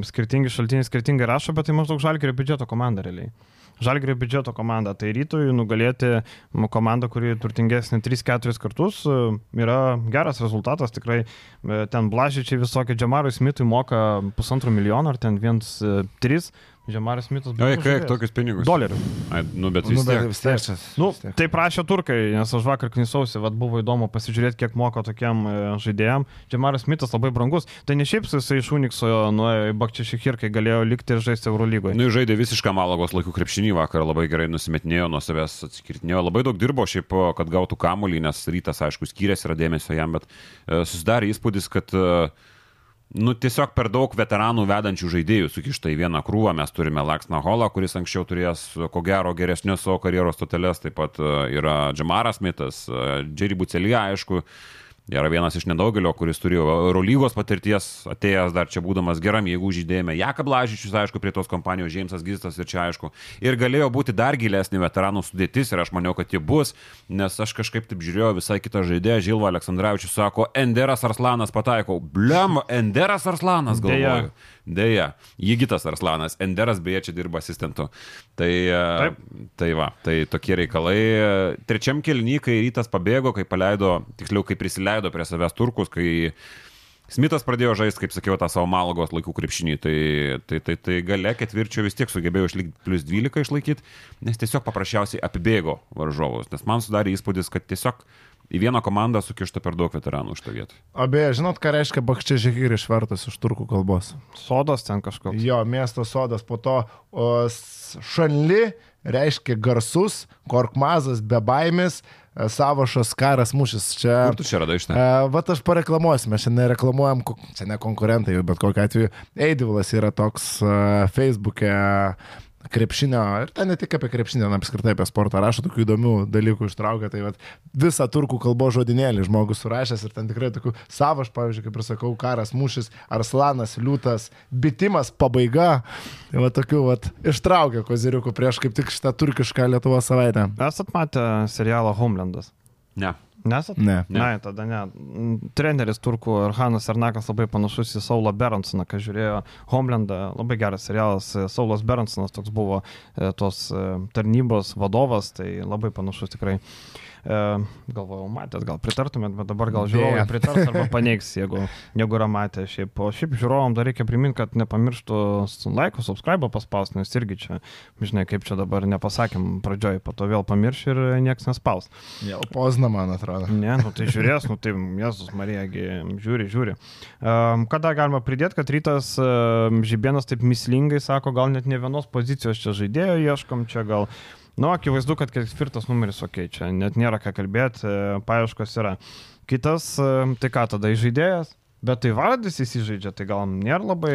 skirtingi šaltiniai skirtingai rašo, bet tai maždaug žalgerio biudžeto komanda realiai. Žalgerio biudžeto komanda. Tai rytoj nugalėti komandą, kuri turtingesnė 3-4 kartus, e, yra geras rezultatas. Tikrai e, ten blažyčiai visokie, Džamarui Smitui moka pusantro milijono ar ten 1-3. Džamaris Smitas Oi, kiek tokius pinigus? Dolerių. Ai, nu, bet vis Nu, bet tiek. vis tiek. Nu, vis tiek. tai prašė turkai, nes aš vakar knisausi, vad buvo įdomu pasižiūrėti, kiek moka tokiam e, žaidėjam. Džemaras Mitas labai brangus. Tai ne šiaip jisai iš Unikso nuėjo į Bakčiašikir, kai galėjo likti ir žaisti Eurolygoje. Nu, žaidė visišką Malagos laikų krepšinį vakar, labai gerai nusimetinėjo nuo savęs, atskirtinėjo, labai daug dirbo šiaip, kad gautų kamuolį, nes rytas, aišku, skyrėsi yra dėmesio jam, bet e, susidarė įspūdis, kad e, Nu, tiesiog per daug veteranų vedančių žaidėjų sukišta į vieną krūvą. Mes turime Laksną Holą, kuris anksčiau turėjęs, ko gero, geresnės savo karjeros stoteles. Taip pat e, yra Džamaras Mitas, Džerry Bucelija, aišku. Yra vienas iš nedaugelio, kuris turėjo Eurolygos patirties, atėjęs dar čia būdamas geram jėgų žydėjime. Jakab Lažičius, aišku, prie tos kompanijos, Džeimsas Gistas ir čia, aišku. Ir galėjo būti dar gilesnė veteranų sudėtis ir aš maniau, kad ji bus, nes aš kažkaip taip žiūrėjau visai kitą žaidėją, Žilva Aleksandраvičius sako, Enderas Arslanas pataiko. Blem, Enderas Arslanas galvoju. Deja. Jigitas Arslanas, Enderas beje čia dirba asistentu. Tai, Taip. tai va, tai tokie reikalai. Trečiam kelny, kai rytas pabėgo, kai paleido, tiksliau, kai prisileido prie savęs turkus, kai Smithas pradėjo žaisti, kaip sakiau, tą savo malagos laikų krepšinį, tai, tai, tai, tai gale ketvirčio vis tiek sugebėjo išlikti plus 12 išlaikyti, nes tiesiog paprasčiausiai apibėgo varžovus. Nes man sudarė įspūdis, kad tiesiog į vieną komandą sukišta per daug veteranų šitą vietą. O beje, žinot, ką reiškia Bakčia Žekir išvertas iš turkų kalbos? Sodas ten kažkoks. Jo, miesto sodas, po to o, Šanli reiškia garsus, korkmazas, be baimės, e, savošas karas mūšis. Čia, Kur tu čia radai iš E, ten? Vat aš pareklamuosiu, mes šiandien reklamuojam, čia ne konkurentai, bet kokiu atveju. Eidivilas yra toks uh, Facebook'e krepšinio, ir ten ne tik apie krepšinį, ten apskritai apie sportą rašo tokių įdomių dalykų ištraukia, tai vat, visą turkų kalbos žodinėlį žmogus surašęs ir ten tikrai tokių savo, aš pavyzdžiui, kaip ir sakau, karas, mūšis, arslanas, liūtas, bitimas, pabaiga, tai va tokių vat, ištraukia koziriukų prieš kaip tik šitą turkišką Lietuvo savaitę. Esat matę serialą Homelandas? Ne. Nesat? Ne. Ne. Ne, tada ne. Mm, Treneris turkų Arhanas Ernakas labai panašus į Saulą Beransoną, kas žiūrėjo Homelandą. Labai geras serialas. Saulas Beransonas toks buvo e, tos e, tarnybos vadovas, tai labai panašus tikrai. E, galvojau, matęs, gal pritartumėt, bet dabar gal žiūrovai pritars arba paneigs, jeigu, jeigu yra matę šiaip. O šiaip žiūrovom dar reikia priminti, kad nepamirštų su laiku, subscribe paspausti, nes irgi čia, žinai, kaip čia dabar nepasakėm pradžioj, po to vėl pamirš ir niekas nespaus. Jau pozna, man atrodo. Ne, nu tai žiūrės, nu tai Jėzus Marijagi, žiūri, žiūri. Um, kada galima pridėti, kad rytas um, Žibienas taip mislingai sako, gal net ne vienos pozicijos čia žaidėjo ieškom, čia gal... Nu, akivaizdu, kad ketvirtas numeris, okei, okay, čia net nėra ką kalbėti, e, paieškos yra. Kitas, e, tai ką tada žaidėjas, bet tai vardys įsižaidžia, tai gal nėra labai...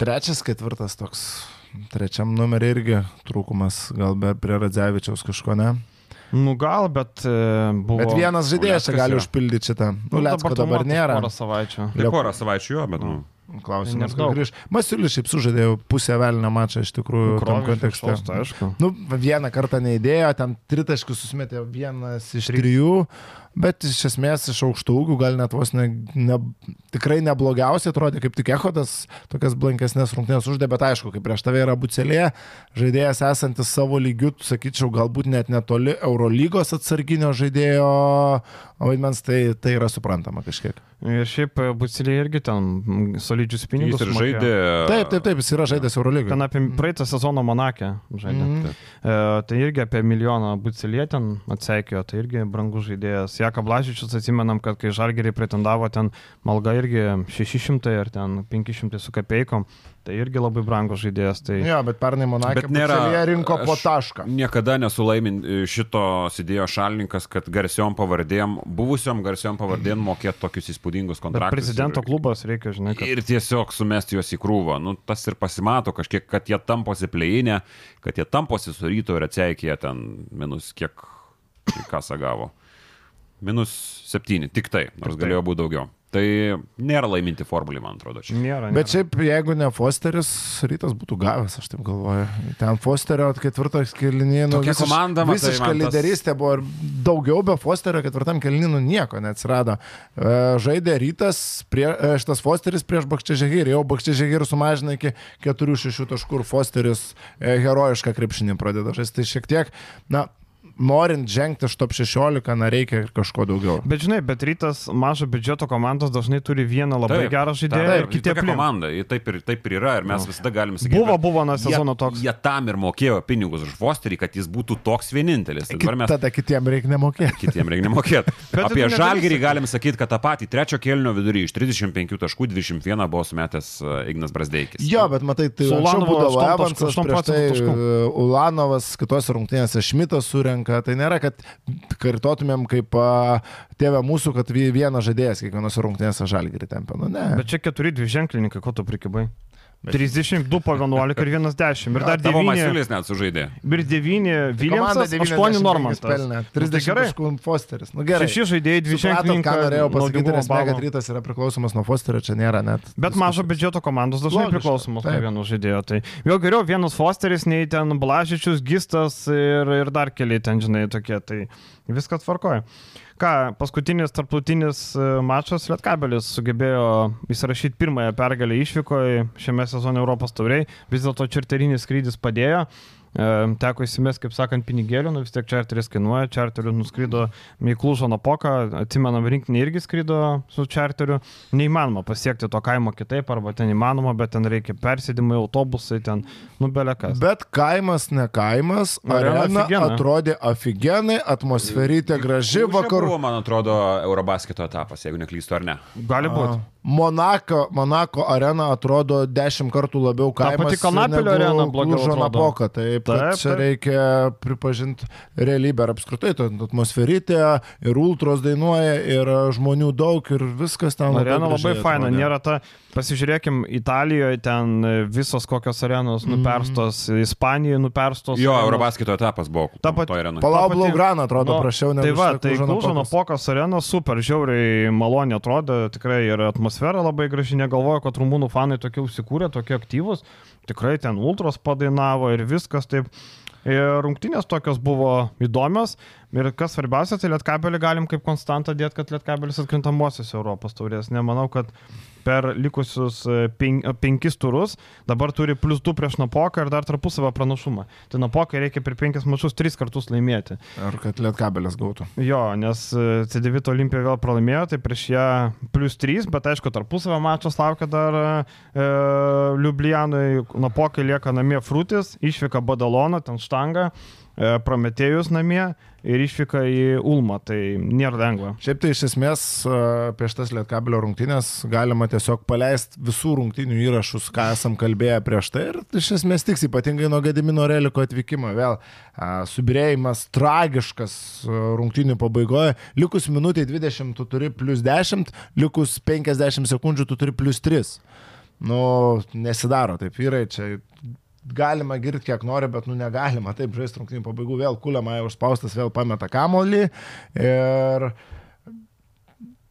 Trečias, ketvirtas toks. Trečiam numerį irgi trūkumas, gal be prie Radzevičiaus kažko ne. Nu gal, bet e, buvo... Bet vienas žaidėjas gali užpildyti šitą. Nu, Lecko tu dabar matai nėra. Porą savaičių. Tai porą savaičių jo, bet, nu. Klausimas, gal grįž. Masiulis šiaip sužaidė pusę velnio mačą iš tikrųjų tam Krovė kontekste. šeštos, aišku. Nu, vieną kartą neįdėjo, ten tritaškius susimetė vienas iš trijų, bet iš esmės iš aukštų ūgių gal net vos ne, ne, tikrai neblogiausiai atrodė, kaip tik Ehodas tokias blankesnės rungtynės uždė, bet aišku, kaip prieš tave yra bucelė, žaidėjas esantis savo lygių, sakyčiau, galbūt net netoli Eurolygos atsarginio žaidėjo vaidmens, tai, tai yra suprantama kažkiek. Ir šiaip Bucilė irgi ten solidžius pinigus. Jis ir sumokėjo. žaidė. Taip, taip, taip, jis yra žaidęs Eurolygoje. Ten apie praeitą sezoną Monakė žaidė. Mhm. Mm. E, tai irgi apie milijoną Bucilė ten atseikėjo, tai irgi brangus žaidėjas. Jaka Blažičius atsimenam, kad kai Žalgeriai pretendavo ten malga irgi 600 ar ten 500 su kapeikom, tai irgi labai brangus žaidėjas. Tai... Jo, bet pernai Monakė Bet nėra- rinko po aš- tašką. Niekada nesulaimin šito idėjo šalininkas, kad garsiom pavardėm, buvusiom garsiom pavardėm mokėti tokius įspūdingus Bet kontraktus. prezidento ir, klubas reikia, žinai, kad... ir tiesiog sumesti juos į krūvą. Nu, tas ir pasimato kažkiek, kad jie tamposi pleinė, kad jie tamposi su ryto ir atseikė ten minus kiek, ką sagavo. Minus septyni, tik tai, nors Tik tai. galėjo būti daugiau. Tai nėra laiminti formulį, man atrodo. Čia. Nėra. Bet nėra. šiaip, jeigu ne Fosteris, rytas būtų gavęs, aš taip galvoju. Ten Fosterio ketvirtas kelninų. Tokia komanda, matai, Visiška man tas- lyderystė buvo ir daugiau be Fosterio ketvirtam kelninų nieko neatsirado. E, Žaidė rytas, prie, e, šitas Fosteris prieš Bakčiažegirį, jau Bakčiažegirį sumažina iki 4-6 taškų ir Fosteris e, herojišką krepšinį pradeda žaisti. Tai šiek tiek, na, norint žengti iš top 16, na, reikia ir kažko daugiau. Bet žinai, bet rytas mažo biudžeto komandos dažnai turi vieną labai Taip, gerą žaidėją taip, ir komanda, ji taip ir, taip ir yra ir mes Nu. visada galime sakyti. Buvo, buvo nuo sezono jie, toks. Jie tam ir mokėjo pinigus už Fosterį, kad jis būtų toks vienintelis. Tai dabar mes Tada kitiem reikia nemokėti. kitiem reikia nemokėti. Apie Žalgirį sakyti. galim sakyti, kad tą patį trečio kelnio vidurį iš 35 taškų 21 buvo sumetęs e, Ignas Brasdeikis. Jo, bet matai, tai 8 Evansas, taškų, 8 prieš tai e, Ulanovas, kitose rungtynėse Šmitas surenka. Tai nėra, kad kartotumėm kaip tėvė mūsų, kad vie- vienas žaidėjas kiekvienose rungtynėse žalgirį tempia. Nu, ne. Bet čia keturi dvi ženklininkai, ko tu prikibai. 32 po 11 ir 1 10. Ir dar Tavo 9. Masiulis net sužaidė. Ir 9 Viljamsas, 8 95 Normantas. pelnė, Nu, tai 30 Fosteris. Nu, gerai. Šeši žaidėjai, dvi Supratot, ženklininkai. ką norėjau pasakyti, nes balo. rytas yra priklausomas nuo Fosterio, čia nėra net. Bet mažo biudžeto komandos dažnai Logiška, priklausomos nuo vieno žaidėjo. Tai jau geriau vienas Fosteris, nei ten Blažičius, Gistas ir, ir dar keli ten, žinai, tokie. Tai viskas tvarkoja. Ką, paskutinis tarptautinis e, mačas Lietkabelis sugebėjo įsirašyti pirmąją pergalę išvykoje šiame sezone Europos tauriai. Vis dėlto čarterinis skrydis padėjo. E, teko įsimest, kaip sakant, pinigėlių, nu vis tiek čarteris kainuoja, čarteriu nuskrydo Miklūžo Napoka, atsimenam, rinkinį irgi skrydo su čarteriu, neįmanoma pasiekti to kaimo kitaip, arba ten įmanoma, bet ten reikia persėdimai, autobusai, ten nubelekas. Bet kaimas ne kaimas, arena, arena afigiena. atrodė aфиgenai, atmosferytė graži vakarų. Buvo, man atrodo, Eurobasketo etapas, jeigu neklystu, ar ne? Gali būti. Monako, Monako arena atrodo dešimt kartų labiau Ta kaimas. pati Kalnapilio negu arena blogiau atrodo. Napoka. Taip, taip, Taip, reikia pripažinti realybę ir apskritai, ta atmosferitė ir ultros dainuoja, ir žmonių daug, ir viskas ten. Arena labai gražiai faina, nėra ta, pasižiūrėkim, Italijoje ten visos kokios arenos nuperstos, Ispanijoje nuperstos. Jo. Eurobaskito etapas buvo. Ta pati- arenoje. Palau Ta pati- Blaugrana atrodo Nu, prašiau, negu Tai va, tai Napokos. Napokos arena super, žiauriai maloniai atrodo, tikrai ir atmosfera labai graži, negalvoju, kad rumūnų fanai tokie užsikūrė, tokie aktyvūs, tikrai ten ultros padainavo ir viskas taip. Ir rungtynės tokios buvo įdomios ir kas svarbiausia, tai Lietkabelį galim kaip konstantą dėti, kad Lietkabelis atkrintamosios Europos taurės. Nemanau, kad per likusius e, pen, penkis turus dabar turi plus 2 prieš Napoką ir dar tarpusavę pranašumą. Tai Napokai reikia per penkis mačius tris kartus laimėti. Ar kad Lietkabelis gautų. Jo, nes e, C9 Olimpija vėl pralaimėjo, tai prieš ją plus 3, bet aišku, tarpusavio mačas laukia dar e, Liublianui, Napokai lieka namie Frutis, išvyka Badaloną, ten štanga, e, Prometėjus namie ir išvyka į Ulmą, tai nėra lengva. Šiaip tai iš esmės e, prieš tas Lietkabelio rungtynės galima tiesiog paleisti visų rungtynių įrašus, ką esam kalbėję prieš tai ir iš esmės tiks ypatingai nuo Gedimino Reliko atvykimo. Vėl a, subirėjimas tragiškas rungtynių pabaigoje. Likus minutė 20 tu turi plus 10, likus 50 sekundžių tu turi plus 3. Nu, nesidaro taip, vyrai, čia galima girti kiek nori, bet nu negalima taip žaisti rungtynių pabaigų. Vėl kuliama užspaustas, vėl pameta kamolį ir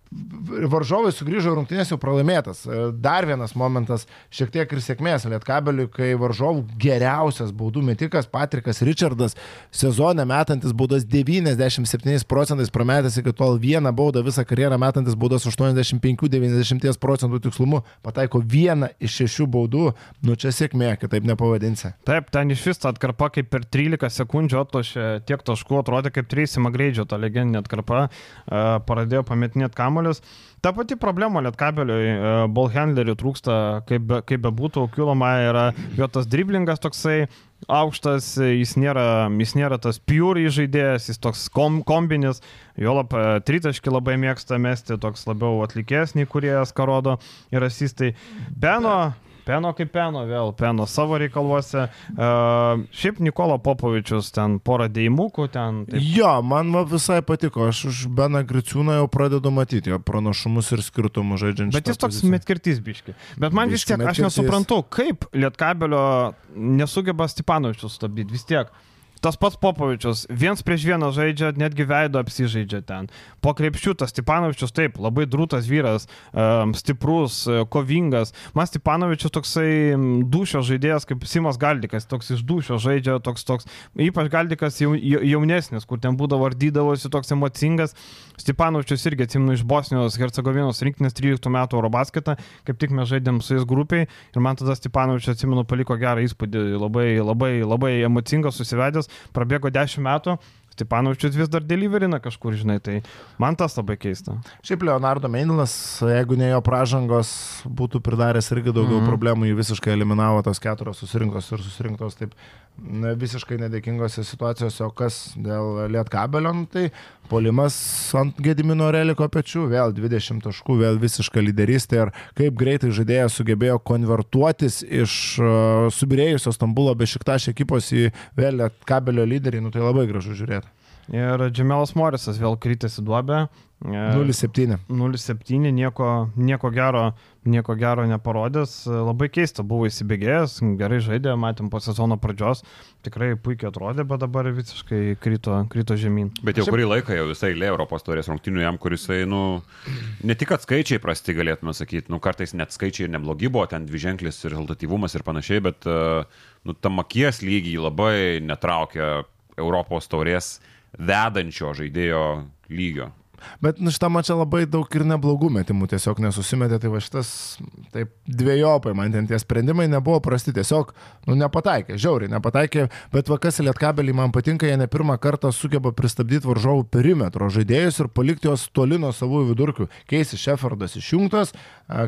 varžovai sugrįžo rungtynės jau pralaimėtas. Dar vienas momentas, šiek tiek ir sėkmės Lietkabeliui, kai varžovų geriausias baudų metikas Patrikas Richardas sezone metantis baudas 97 procentais prametęs iki tol vieną baudą visą karjerą metantis baudas 85-90 procentų tikslumu pataiko vieną iš šešių baudų, nu čia sėkmė, kitaip nepavadinsi. Taip, ten iš vis atkarpa kaip per 13 sekundžių atlošė tiek taškų, atrodė kaip Tracy Magreidžio ta legendinė atkarpa, e, pradėjo pametinėti kamolius. Ta pati problema Lietkabeliui, ballhandlerių trūksta, kaip, be, kaip bebūtų, kiloma yra jo tas driblingas toksai aukštas, jis nėra, jis nėra tas pure žaidėjas, jis toks kom, kombinis, jo lab tritaškį labai mėgsta mesti, toks labiau atlikėjas nei kuriejas, ką rodo ir asistai. Beno, Peno kaip peno, vėl peno savo reikaluose. Uh, šiaip Nikola Popovičius ten porą dėjimukų ten. Taip, Jo, man visai patiko, aš už Beną Griciūną jau pradedu matyti jo pranašumus ir skirtumus žaidžiant. Bet jis toks metkirtys biški. Bet man vis Biški tiek, aš medkirtys. nesuprantu, kaip Lietkabelio nesugeba Stepanovičius stabdyti. Vis tiek. Tas pats Popovičius, viens prieš vieną žaidžia, netgi veido apsižaidžia ten. Po krepšių tas Stepanovičius taip, labai drūtas vyras, um, stiprus, e, kovingas. Man Stepanovičius toksai dušio žaidėjas kaip Simas Galdikas, toks iš dušio žaidžia, toks toks, ypač Galdikas jau, jau- jaunesnis, kur ten būdavo ardydavosi, toks emocingas. Stepanovičius irgi atsimenu iš Bosnijos Hercegovinos rinktinės 13 metų Eurobasketą, kaip tik mes žaidėm su jais grupiai ir man tada Stepanovičius atsimenu paliko gerą įspūdį, labai, labai, labai emocingas, susivedęs, prabėgo 10 metų. Stepanovičius vis dar deliverina kažkur, žinai, tai man tas labai keista. Šiaip Leonardo Meinilas, jeigu ne jo pražangos, būtų pridaręs irgi daugiau mm -hmm. problemų, jį visiškai eliminavo tos keturios susirinktos ir susirinktos taip visiškai nedėkingose situacijose, o kas dėl Lietkabelio, nu, tai polimas ant Gedimino reliko pečių, vėl 20 taškų, vėl visiška lyderystė ir kaip greitai žaidėjas sugebėjo konvertuotis iš uh, subirėjusio Stambulo bešiktaš ekipos į vėl Lietkabelio lyderį, nu tai labai gražu žiūrėti. Ir Džemelas Morisas vėl krytėsi duobę. E, 0-7. 0-7, nieko, nieko, gero, nieko gero neparodęs. Labai keista, buvo įsibėgėjęs, gerai žaidė, matėm po sezono pradžios, tikrai puikiai atrodė, bet dabar visiškai krito, krito žemyn. Bet jau kurį laiką jau visai lė Europos taurės rungtinių jam, kuris, nu, ne tik kad skaičiai prasti galėtume sakyti, nu, kartais net skaičiai ir neblogi buvo, ten dviženklis rezultatyvumas ir panašiai, bet, e, nu, tam akies lygiai labai netraukia Europos taurės vedančio žaidėjo lygio. Bet nu, šitą mačią labai daug ir neblogų metimų tiesiog nesusimetė, tai va šitas taip dviejopai, man ten tie sprendimai nebuvo prasti, tiesiog nu, nepataikė, žiauriai nepataikė, bet va kas Lietkabelį man patinka, jie ne pirmą kartą sugeba pristabdyti varžovų perimetro žaidėjus ir palikti juos toli nuo savųjų vidurkių. Keisi Šefardas išjungtas,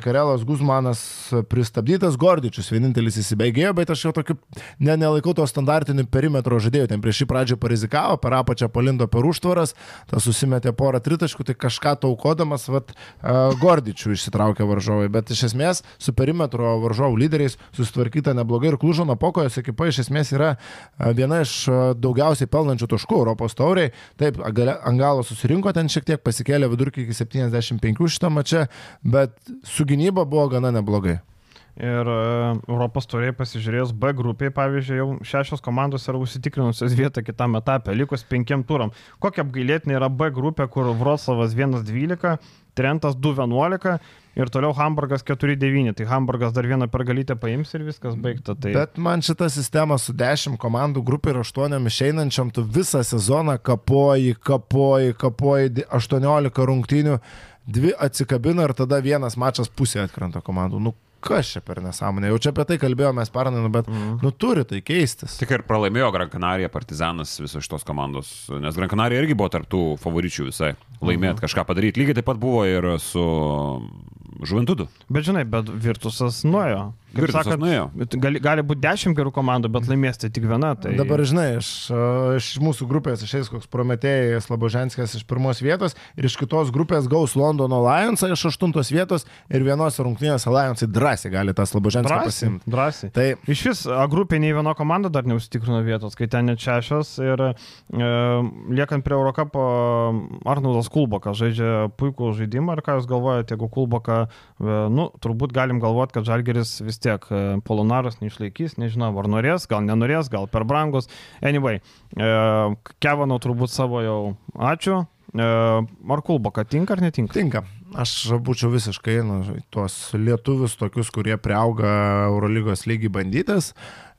Karelas Guzmanas pristabdytas, Gordičius vienintelis įsibėgėjo, bet aš jau tokiu ne, nelaikau to standartiniu perimetro žaidėjų, ten prieš šį pradžią parizikavo, per apačią palindo per užtvaras, tas susimetė porą tritaškių tritaškų, tai kažką taukodamas, vat, uh, Gordičių išsitraukė varžovai, bet iš esmės su perimetro varžovų lyderiais susitvarkyta neblogai ir Klužono pokojos ekipa iš esmės yra uh, viena iš uh, daugiausiai pelnančių taškų Europos tauriai. Taip, Angalo susirinko ten šiek tiek, pasikėlė vidurkį iki 75 šitą mačią, bet su gynyba buvo gana neblogai. Ir e, Europos turėjai pasižiūrėjus B grupiai, pavyzdžiui, jau šešios komandos yra užsitikrinusios vietą kitam etapė, likus penkiem turam. Kokia apgailėtinė yra B grupė, kur Vroclavas 1-12, Trentas 2-11 ir toliau Hamburgas 4-9. Tai Hamburgas dar vieną pergalytę paims ir viskas baigta. Tai... Bet man šita sistema su 10 komandų grupė ir 8 išeinančiam, tu visą sezoną kapoji, kapoji, kapoji 18 rungtynių, dvi atsikabina ir tada vienas mačas pusė atkrenta komandų. Nu, kas čia per nesąmonė, jau čia apie tai kalbėjome pernai, nu, bet, mm. nu, turi tai keistis. Tik ir pralaimėjo Gran Canaria, Partizanas visos šitos komandos, nes Gran Canaria irgi buvo tarptų favoričių visai laimėti, mm. kažką padaryti. Lygiai taip pat buvo ir su Žuventudu. Bet žinai, bet Virtusas nuėjo. Virtusas sakant, nuėjo. Gali, gali būti dešimt gerų komandų, bet laimės tai tik viena. Tai... Dabar, žinai, iš, iš mūsų grupės išeis koks Prometėjas Laboženskas iš pirmos vietos ir iš kitos grupės gaus Londono Lionsą iš aštuntos vietos ir vienos rungtynės Lionsai drąsiai gali tas Laboženską pasimti. Drąsiai. Tai iš vis grupė nei viena komanda dar neužtikrino vietos, kai ten net šešios ir e, liekant prie Eurocapo Arnoldas Kulbokas žaidžia puikų žaidimą ir ką jūs galvojate, jeigu Kulboka, e, nu, turbūt galim galvoti, kad Žalgeris vis tiek e, Polonaras neišlaikys, nežinau, ar norės, gal nenorės, gal per brangus. Anyway, e, Kevano turbūt savo jau ačiū. E, ar Kulboka tinka ar netinka? Tinka. Aš būčiau visiškai nu, tuos lietuvius, tokius, kurie priauga Eurolygos lygį bandytas, E,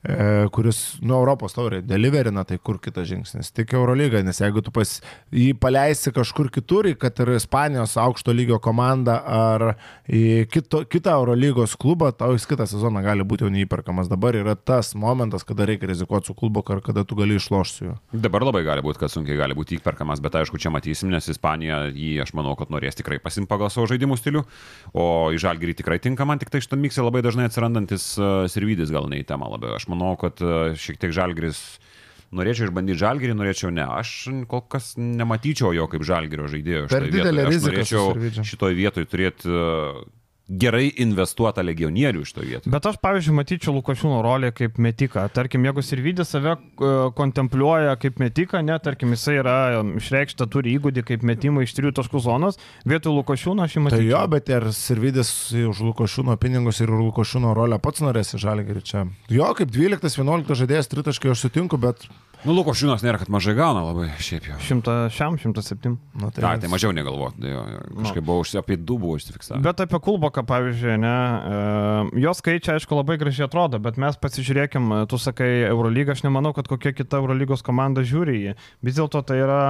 kuris nuo Europos taurė deliverina, tai kur kitas žingsnis? Tik Eurolyga, nes jeigu tu pas, jį paleisi kažkur kitur, kad ir Ispanijos aukšto lygio komanda ar į kito, kitą Eurolygos klubą, tau jis kitą sezoną gali būti jau neįperkamas. Dabar yra tas momentas, kada reikia rizikuoti su klubu, ar kada tu gali išlošti su juo. Dabar labai gali būti, kad sunkiai gali būti įperkamas, bet aišku, čia matysim, nes Ispanija jį, aš manau, kad norės tikrai pasimti pagal savo žaidimų stilių, o į žalgyrį tikrai tinka man tik tai šitą miksą labai dažnai atsirandantis uh, sirvidis gal ne į temą labiau. Aš manau, kad e, šiek tiek žalgris norėčiau išbandyti žalgerį, norėčiau ne. Aš kol kas nematyčiau jo kaip žalgerio žaidėjo. Per didelę riziką. Norėčiau šitoje vietoje turėti uh, gerai investuotą legionierių iš to vietos. Bet aš, pavyzdžiui, matyčiau Lukošiūno rolę kaip metiką. Tarkim, jeigu Sirvidis save uh, kontempliuoja kaip metiką, ne, tarkim, jisai yra išreikšta, turi įgūdį kaip metimą iš trijų taškų zonos, vietoj Lukošiūno aš jį matyčiau. Tai jo, bet ir Sirvidis už Lukošiūno pinigus ir Lukošiūno rolę pats norės į žalį čia. Jo, kaip 12-11 žaidėjas tritaškai aš sutinku, bet Nu, Luko Šiūnas nėra, kad mažai gauna labai, šiaip jau. Šimta šiam, šimtas septim. Nu, tai, Ta, tai mažiau negalvoti, tai jo, kažkaip nu. buvo apie du buvo užsifiksavę. Bet apie Kulboką, pavyzdžiui, ne, e, jo skaičiai, aišku, labai gražiai atrodo, bet mes pasižiūrėkim, tu sakai Eurolygą, aš nemanau, kad kokia kita Eurolygos komanda žiūri jį. Vis dėlto tai yra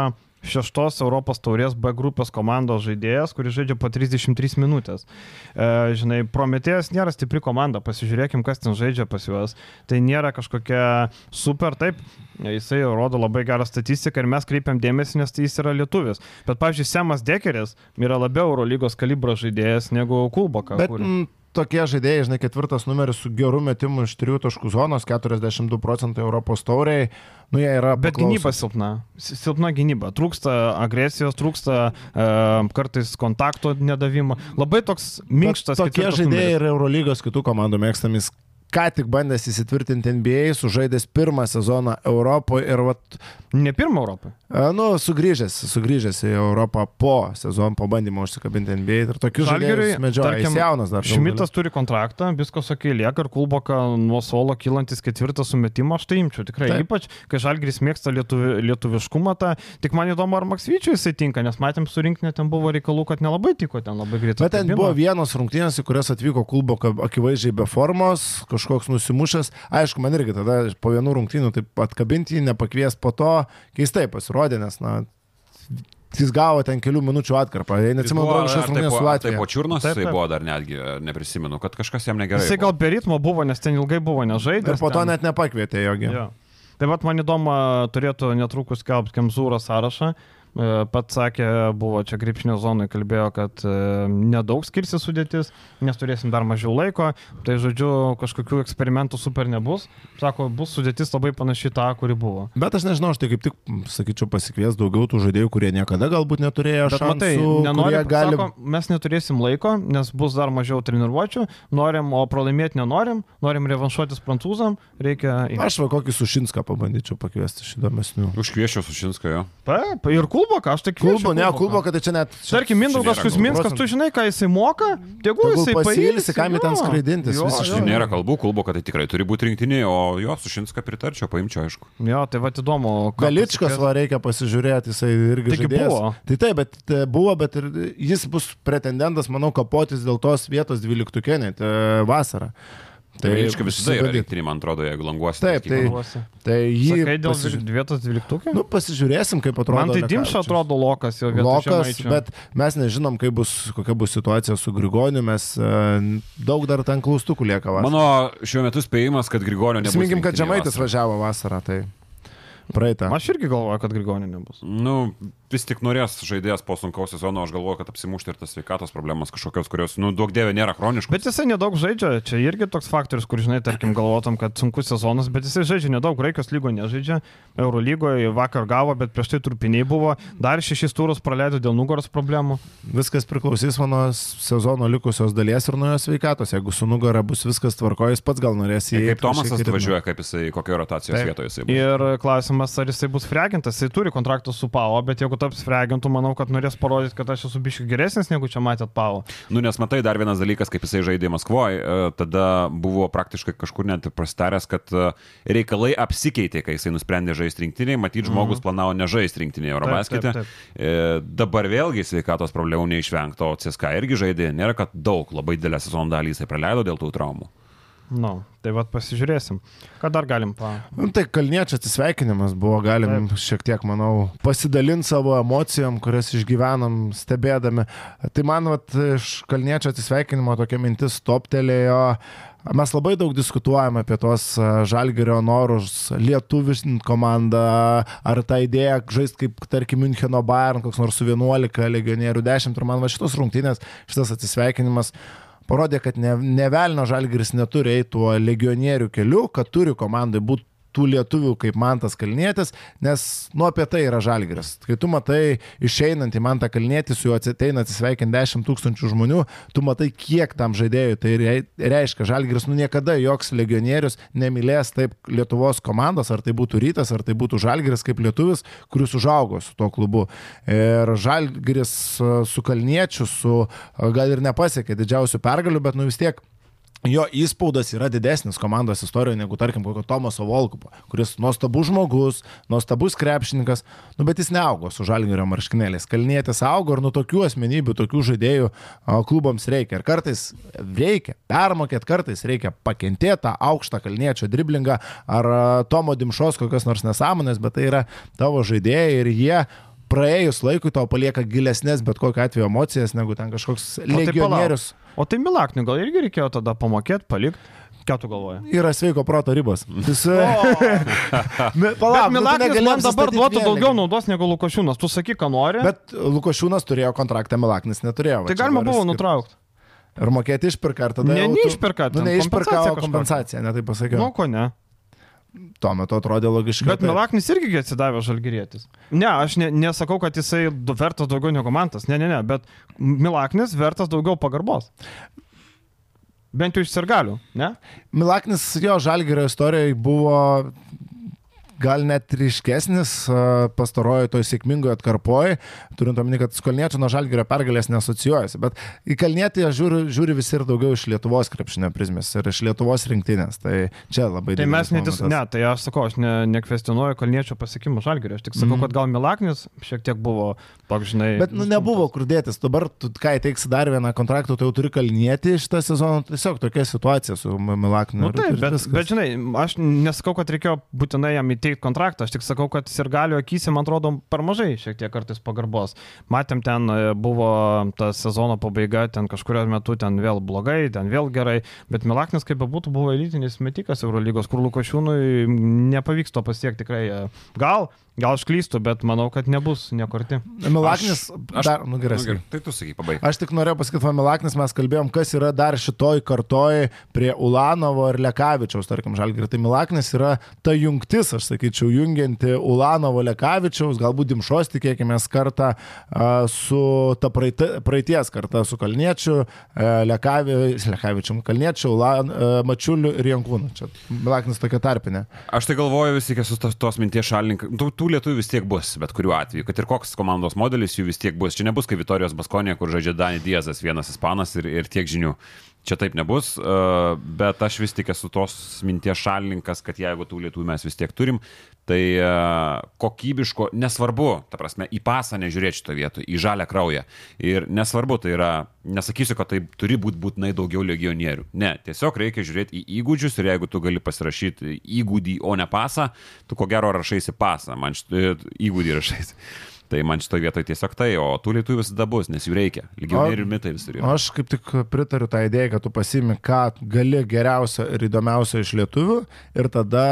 šeštos Europos taurės B grupės komandos žaidėjas, kuris žaidžia po 33 minutės. E, žinai, Prometėjas nėra stipri komanda, pasižiūrėkim, kas ten žaidžia pas juos. Tai nėra kažkokia super, taip, jisai rodo labai gerą statistiką ir mes kreipiam dėmesį, nes tai jis yra lietuvis. Bet, pavyzdžiui, Semas Dekeris yra labiau Eurolygos kalibro žaidėjas negu Kulboka. Bet, kur tokie žaidėjai, žinai, ketvirtas numeris su geru metimu iš trijų taškų zonos, 42 procentai Europos tauriai. Nu, jie yra. Bet paklausus. gynyba silpna. Silpna gynyba. Trūksta agresijos, trūksta e, kartais kontakto nedavimo. Labai toks minkštas. Bet tokie žaidėjai numeris. ir Eurolygos kitų komandų mėgstamis ką tik bandęs įsitvirtinti NBA, sužaidęs pirmą sezoną Europoje ir vat... Ne pirmą Europoje. Nu, sugrįžęs, sugrįžęs į Europą po sezono pabandymo užsikabinti NBA ir tokius žalgerius medžioja. Jis jaunas dar. Šmitas turi kontraktą, viskas ok, lieka ir Kulboka nuo suolo kylantis ketvirtas sumetimo, aš tai imčiau tikrai. Taip. Ypač, kai žalgeris mėgsta lietuvi, lietuviškumą, tą, tik man įdomu, ar Maksvyčiui jisai tinka, nes matėm surinkinę, ten buvo reikalų, kad nelabai tiko ten labai greitai. Bet ten buvo vienos rungtynės, į kurias atvyko Kulboka akivaizdžiai be formos, kažkoks nusimušęs. Aišku, man irgi tada po vienų rungtynių taip atkabinti, nepakvies po to, keistai pasirodė, nes, na, Jis gavo ten kelių minučių atkarpą. Jei neatsimenu, buvo kažkas rungtynės su Latvija. Tai po čiurnos jisai buvo dar netgi, neprisimenu, kad kažkas jam negerai. Jisai gal per ritmo buvo, nes ten ilgai buvo nežaidęs. Ir po to ten... net nepakvietė jogi. Ja. Tai vad man įdomu, turėtų netrukus skelbti Kemzūro sąrašą. Pats sakė, buvo čia gripšnio zonai, kalbėjo, kad nedaug skirsi sudėtis, nes turėsim dar mažiau laiko, tai žodžiu, kažkokių eksperimentų super nebus. Sako, bus sudėtis labai panaši tą, kuri buvo. Bet aš nežinau, aš tai kaip tik, sakyčiau, pasikvies daugiau tų žaidėjų, kurie niekada galbūt neturėjo Bet, šansų. Matai, nenori, gali... sako, mes neturėsim laiko, nes bus dar mažiau treniruočių, norim, o pralaimėti nenorim, norim revanšuotis prancūzam, reikia... Aš va kokį Sušinską pabandyčiau pakviesti iš įdomesnių. Užkviešiu Sušinską jo. Taip, ir Kulboką, aš tai kviečiu. Kulbo, ne, Kulboką, tai čia net... Tarkim, Mindaugas Kusminskas, tu žinai, ką jisai moka, tegu jisai pailsi, kam ten skraidintis. Visiškai nėra kalbų, Kulboką tai tikrai turi būti rinktinė, o jo, Sušinską pritarčiau, paimčiau, aišku. Jo, tai va įdomu. Galičkas va reikia pasižiūrėti, jisai irgi Taigi buvo. Tai taip, bet e, buvo, bet ir jis bus pretendentas, manau, kapotis dėl tos vietos dvyliktukė, net e, vasarą. Tai Viliškai visada yra rinktinė, man atrodo, jeigu languosi. Taip, tai, tai jį... Sakai, dėl pasiži... vietos dvyliktukų? Nu, pasižiūrėsim, kaip atrodo. Man tai Dimša atrodo lokas jau vietos. Lokas, bet mes nežinom, bus, kokia bus situacija su Grigoniu, mes uh, daug dar ten klaustukų lieka vasarą. Mano šiuo metu spėjimas, kad Grigonio nebus. Sminkim, kad Žemaitis važiavo vasarą, tai praeitą. Aš irgi galvoju, kad Grigonio nebus. Nu, vis tik norės žaidėjas po sunkaus sezono, aš galvoju, kad apsimušti ir tas sveikatos problemas kažkokios, kurios, nu, daug dievė nėra chroniškos. Bet jisai nedaug žaidžia, čia irgi toks faktorius, kur, žinai, tarkim, galvotum, kad sunkus sezonas, bet jisai žaidžia nedaug, Graikijos lygo nežaidžia, Euro lygoje vakar gavo, bet prieš tai trupiniai buvo, dar šešis turus praleido dėl nugaros problemų. Viskas priklausys nuo sezono likusios dalies ir nuo jo sveikatos. Jeigu su nugara bus viskas tvarkojas, pats gal norės į... Kaip Tomasas atvažiuoja, kaip jisai, kokio rotacijos vietoje jisai. Bus. Ir klausimas, ar jisai bus fregintas, jisai turi kontraktą su Pau, bet jeigu taps fregintų, manau, kad norės parodyti, kad aš esu biškai geresnis negu čia matėt Pau. Nu, nes matai, dar vienas dalykas, kaip jisai žaidė Maskvoje, tada buvo praktiškai kažkur net prastaręs, kad e, reikalai apsikeitė, kai jisai nusprendė žaisti rinktiniai, matyt, žmogus mhm. planavo nežaisti rinktiniai Eurobasketė. E, dabar vėlgi sveikatos problemų neišvengto, CSK irgi žaidė, nėra, kad daug labai didelę sezono dalį jisai praleido dėl tų traumų. Nu, tai vad pasižiūrėsim. Ką dar galim pa... Nu, tai kalniečio atsisveikinimas buvo, galim Taip. šiek tiek, manau, pasidalinti savo emocijom, kurias išgyvenom stebėdami. Tai man, vat, iš kalniečio atsisveikinimo tokia mintis stoptelėjo. Mes labai daug diskutuojame apie tos žalgerio norus, lietuviškint komandą, ar tą idėją žaisti kaip, tarkim, Müncheno Bayern, koks nors su 11 legionierių 10, ir man va šitos rungtynės, šitas atsisveikinimas parodė, kad ne, ne velnio žalgeris neturi eiti tuo legionierių keliu, kad turi komandai būti tų lietuvių kaip Mantas Kalnietis, nes nu apie tai yra žalgeris. Kai tu matai išeinant į Mantą Kalnietį, su juo ateina atsisveikinti 10 tūkstančių žmonių, tu matai, kiek tam žaidėjui tai reiškia. Žalgeris nu niekada joks legionierius nemylės taip Lietuvos komandos, ar tai būtų rytas, ar tai būtų žalgeris kaip lietuvis, kuris užaugo su tuo klubu. Ir žalgeris su Kalniečiu, su gal ir nepasiekė didžiausių pergalių, bet nu vis tiek jo įspaudas yra didesnis komandos istorijoje negu, tarkim, kokio Tomaso Volkupo, kuris nuostabus žmogus, nuostabus krepšininkas, nu, bet jis neaugo su žalgerio marškinėliais. Kalnėtis augo ir nuo tokių asmenybių, tokių žaidėjų klubams reikia. Ir kartais reikia permokėti, kartais reikia pakentėti tą aukštą kalniečio driblingą ar Tomo Dimšos kokios nors nesąmonės, bet tai yra tavo žaidėjai ir jie praėjus laikui tau palieka gilesnės bet kokio atveju emocijas negu ten kažkoks legionierius. O tai, o tai Milakniui gal irgi reikėjo tada pamokėti, palikti? Ką tu galvoji? Yra sveiko proto ribos. Jis... Palauk, Milaknis man dabar duotų daugiau naudos negu Lukošiūnas. Tu sakyk, ką nori. Bet Lukošiūnas turėjo kontraktą, Milaknis neturėjo. Tai galima buvo nutraukti. Ir mokėti išpirką, ar tada... Ne, neišpirką. Nu, neišpirką, o kompensaciją, ne taip pasakiau. Nu, ko ne? Tuo metu atrodė logiškai. Bet Milaknis irgi atsidavė žalgyrėtis. Ne, aš ne, nesakau, kad jisai vertas daugiau negu mantas. Ne, ne, ne, bet Milaknis vertas daugiau pagarbos. Bent jau iš sirgalių, ne? Milaknis jo žalgyrio istorijoje buvo gal net ryškesnis pastarojo toj sėkmingoje atkarpoje, turint omeny, kad Skolniečio nuo Žalgirio pergalės nesocijuojasi. Bet į Kalnietį žiūri, žiūri visi ir daugiau iš Lietuvos krepšinio prizmės ir iš Lietuvos rinktinės. Tai čia labai Tai mes netis... Ne, tai aš sakau, aš ne, nekvestionuoju Kalniečio pasiekimų Žalgirio. Aš tik sakau, mm. kad gal Milaknis šiek tiek buvo, toks žinai. Bet nu, nebuvo kur dėtis. Dabar, tu, ką įteiksi dar vieną kontraktą, tai jau turi Kalnietį šitą sezoną. Tiesiog tokia situacija su Milakniu. Nu, taip, bet, bet žinai, aš nesakau, kad reikėjo būtinai jam įteikti kontraktą. Aš tik sakau, kad Sirgalio akise, man atrodo, per mažai šiek tiek kartais pagarbos. Matėm, ten e, buvo ta sezono pabaiga, ten kažkurio metu ten vėl blogai, ten vėl gerai, bet Milaknis, kaip bebūtų, buvo elitinis metikas Eurolygos, kur Lukošiūnui nepavyks to pasiekti tikrai. E, gal Gal aš klystu, bet manau, kad nebus niekurti. Milaknis, Aš- dar, nu gerai. Nu, gerai, tai tu sakai, pabaig. Aš tik norėjau pasakyti, Familaknis mes kalbėjom, kas yra dar šitoj kartoj prie Ulanovo ir Lekavičiaus, tarkim, Žalgirį. Tai Milaknis yra ta jungtis, aš sakyčiau, jungianti Ulanovo Lekavičiaus, galbūt Dimšos, tikėkime, kartą a, su ta praeita, praeities karta, su Kalniečiu, a, Lekavi, Lekavičium, Kalniečiu, Ulan, a, Mačiuliu ir Jankūnu. Čia Milaknis tokia tarpinė. Aš tai galvoju vis tik esu tos, tos minties šalininkas. Tų, lietuvių vis tiek bus, bet kuriuo atveju. Kad ir koks komandos modelis jų vis tiek bus. Čia nebus kaip Vitorijos Baskonė, kur žaidžia Dani Diezas, vienas ispanas ir, ir tiek žinių. Čia taip nebus, uh, bet aš vis tik esu tos minties šalininkas, kad jeigu tų lietuvių mes vis tiek turim, tai uh, kokybiško, nesvarbu, ta prasme, į pasą nežiūrėti šito vietoj, į žalę kraują. Ir nesvarbu, tai yra, nesakysiu, kad tai turi būti būtinai daugiau legionierių. Ne, tiesiog reikia žiūrėti į įgūdžius ir jeigu tu gali pasirašyti įgūdį, o ne pasą, tu ko gero rašaisi pasą, man šitą įgūdį rašaisi. Tai man šitoje vietoje tiesiog tai, o tų lietuvių visada bus, nes jų reikia. Legionierių mitai vis turi. Aš kaip tik pritariu tą idėją, kad tu pasimi, ką gali geriausio ir įdomiausio iš lietuvių ir tada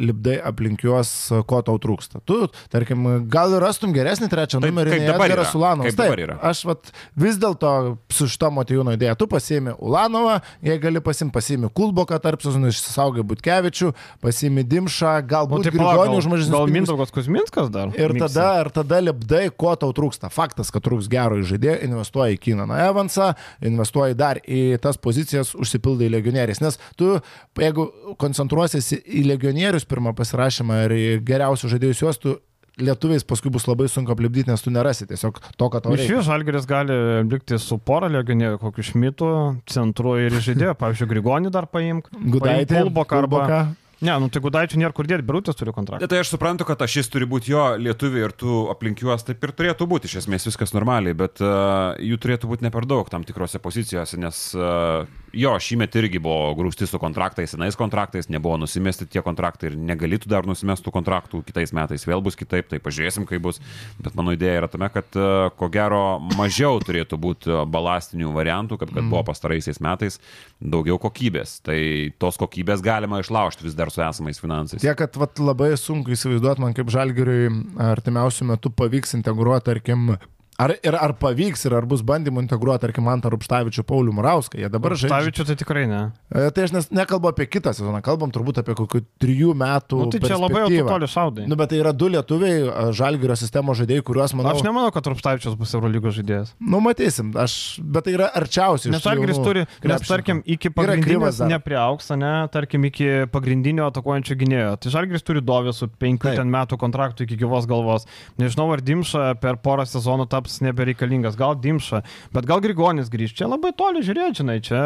lipdai aplink juos, ko tau trūksta. Tu, tarkim, gal rastum geresnį trečią Taip, numerį, kaip dabar yra. Ulanovas. Kaip dabar yra. Aš vat, vis dėlto su šito motyvūno idėja, tu pasimi Ulanovą, jei gali pasim, pasimi Kulboką tarp sezonų, išsisaugai Butkevičių, pasimi Dimšą, galbūt tai Grigonių už gal, mažesnius. gal pinigus. Mindaugas Kuzminskas dar? Ir tada, ir tada lipdai, ko tau trūksta. Faktas, kad trūks gero žaidėjo, investuoji į Kinaną Evansą, investuoji dar į tas pozicijas, užsipildai legionieriais. Nes tu, jeigu koncentruosiesi į legionierius pirmą pasirašymą ir į geriausius žaidėjus juos, tu lietuviais paskui bus labai sunku aplipdyti, nes tu nerasi tiesiog to, ką tau Iš reikia. jų žalgeris gali likti su pora legionierių, kokiu šmitu, centru ir žaidėjo, pavyzdžiui, Grigonį dar paimk. Gudaitė, Kulboką arba... Kulboką. Ne, nu tai Gudaičių nėra kur dėti, Birutės turi kontraktą. Tai aš suprantu, kad ašis turi būti jo lietuvių ir tu aplink juos taip ir turėtų būti, iš esmės viskas normaliai, bet uh, jų turėtų būti ne per daug tam tikrose pozicijose, nes uh, jo, šįmet irgi buvo grūsti su kontraktais, senais kontraktais, nebuvo nusimesti tie kontraktai ir negalėtų dar nusimestų kontraktų kitais metais, vėl bus kitaip, tai pažiūrėsim, kaip bus, bet mano idėja yra tame, kad uh, ko gero mažiau turėtų būti balastinių variantų, kaip kad buvo pastaraisiais metais, daugiau kokybės, tai tos kokybės galima išlaužti vis dar su esamais finansais. Tiek, kad vat, labai sunku įsivaizduoti man kaip žalgeriui artimiausių metų pavyks integruoti, tarkim, Ar, ir ar pavyks, ir ar bus bandymų integruoti, tarkim, Antą Rupštavičių, Paulių Murauską. Jie dabar žaidžia. Stavičių tai tikrai ne. E, Tai aš nes, nekalbu apie kitą sezoną, kalbam turbūt apie kokių trijų metų. Nu, tai čia labai toli šaudai. Nu, bet tai yra du lietuviai, a, žalgyrio sistemos žaidėjai, kuriuos, manau, Aš nemanau, kad Rupstavičius bus Eurolygos žaidėjas. Nu, matysim, aš, bet tai yra arčiausiai. Nes Žalgiris turi, nes tarkim, iki Yra krivas pagrindinės dar. nepriauks, ne, tarkim, iki pagrindinio atakuojančio gynėjo. Tai Žalgiris turi dovę su penkių metų kontraktu iki gyvos galvos. Nežinau, ar Dimša per porą sezonų taps nebereikalingas, gal Dimša, bet gal Grigonis grįž. Čia labai toli žiūrėti, žinai, čia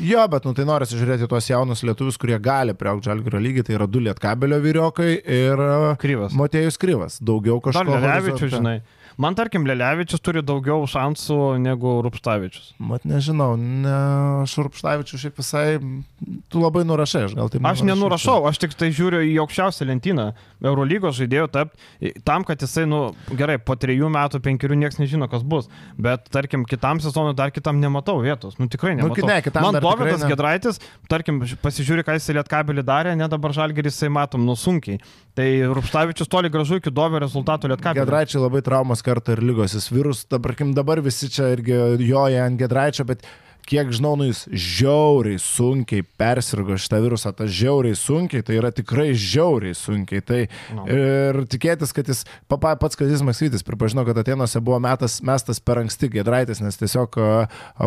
Jo, bet nu, tai nori žiūrėti tuos jaunus lietuvius, kurie gali priaugti žalgyrio lygį. Tai yra du lietkabelio vyriokai ir kryvas. Motiejus Kryvas. Daugiau Dar kažko. Lelevičius, horizonte. žinai. Man tarkim, Lelevičius turi daugiau šansų negu Rupstavičius. Mat nežinau, ne, Šurpštavičių šiaip visai, tu labai nurašai, aš gal taip Aš nenurašau, aš tik tai žiūriu į aukščiausią lentyną. Eurolygos žaidėjų tap, tam, kad jisai, nu, gerai, po trejų metų, penkerių niekas nežino, kas bus. Bet, tarkim, kitam sezonui dar kitam nematau vietos. Nu, tikrai Nu, nematau. ne, kitam Man Dovydas. Gedraitis, tarkim, pasižiūri, ką jisai lietkabelį darė, ne dabar žalgeris jisai matom, nu sunkiai. Tai Rupštavičius toli gražu iki Dovio rezultatų lietkabelį. Gedraičiai labai traumos kartą ir lygos, jis virus, dabar, dabar visi čia irgi joja ant Gedraičio, bet kiek žinau, nu jis žiauriai sunkiai persirgo šitą virusą, tas žiauriai sunkiai, tai yra tikrai žiauriai sunkiai. Tai No. ir tikėtis, kad jis, papa, pats Kazis Maksytis pripažino, kad Atenuose buvo metas, mestas per anksti Gedraitis, nes tiesiog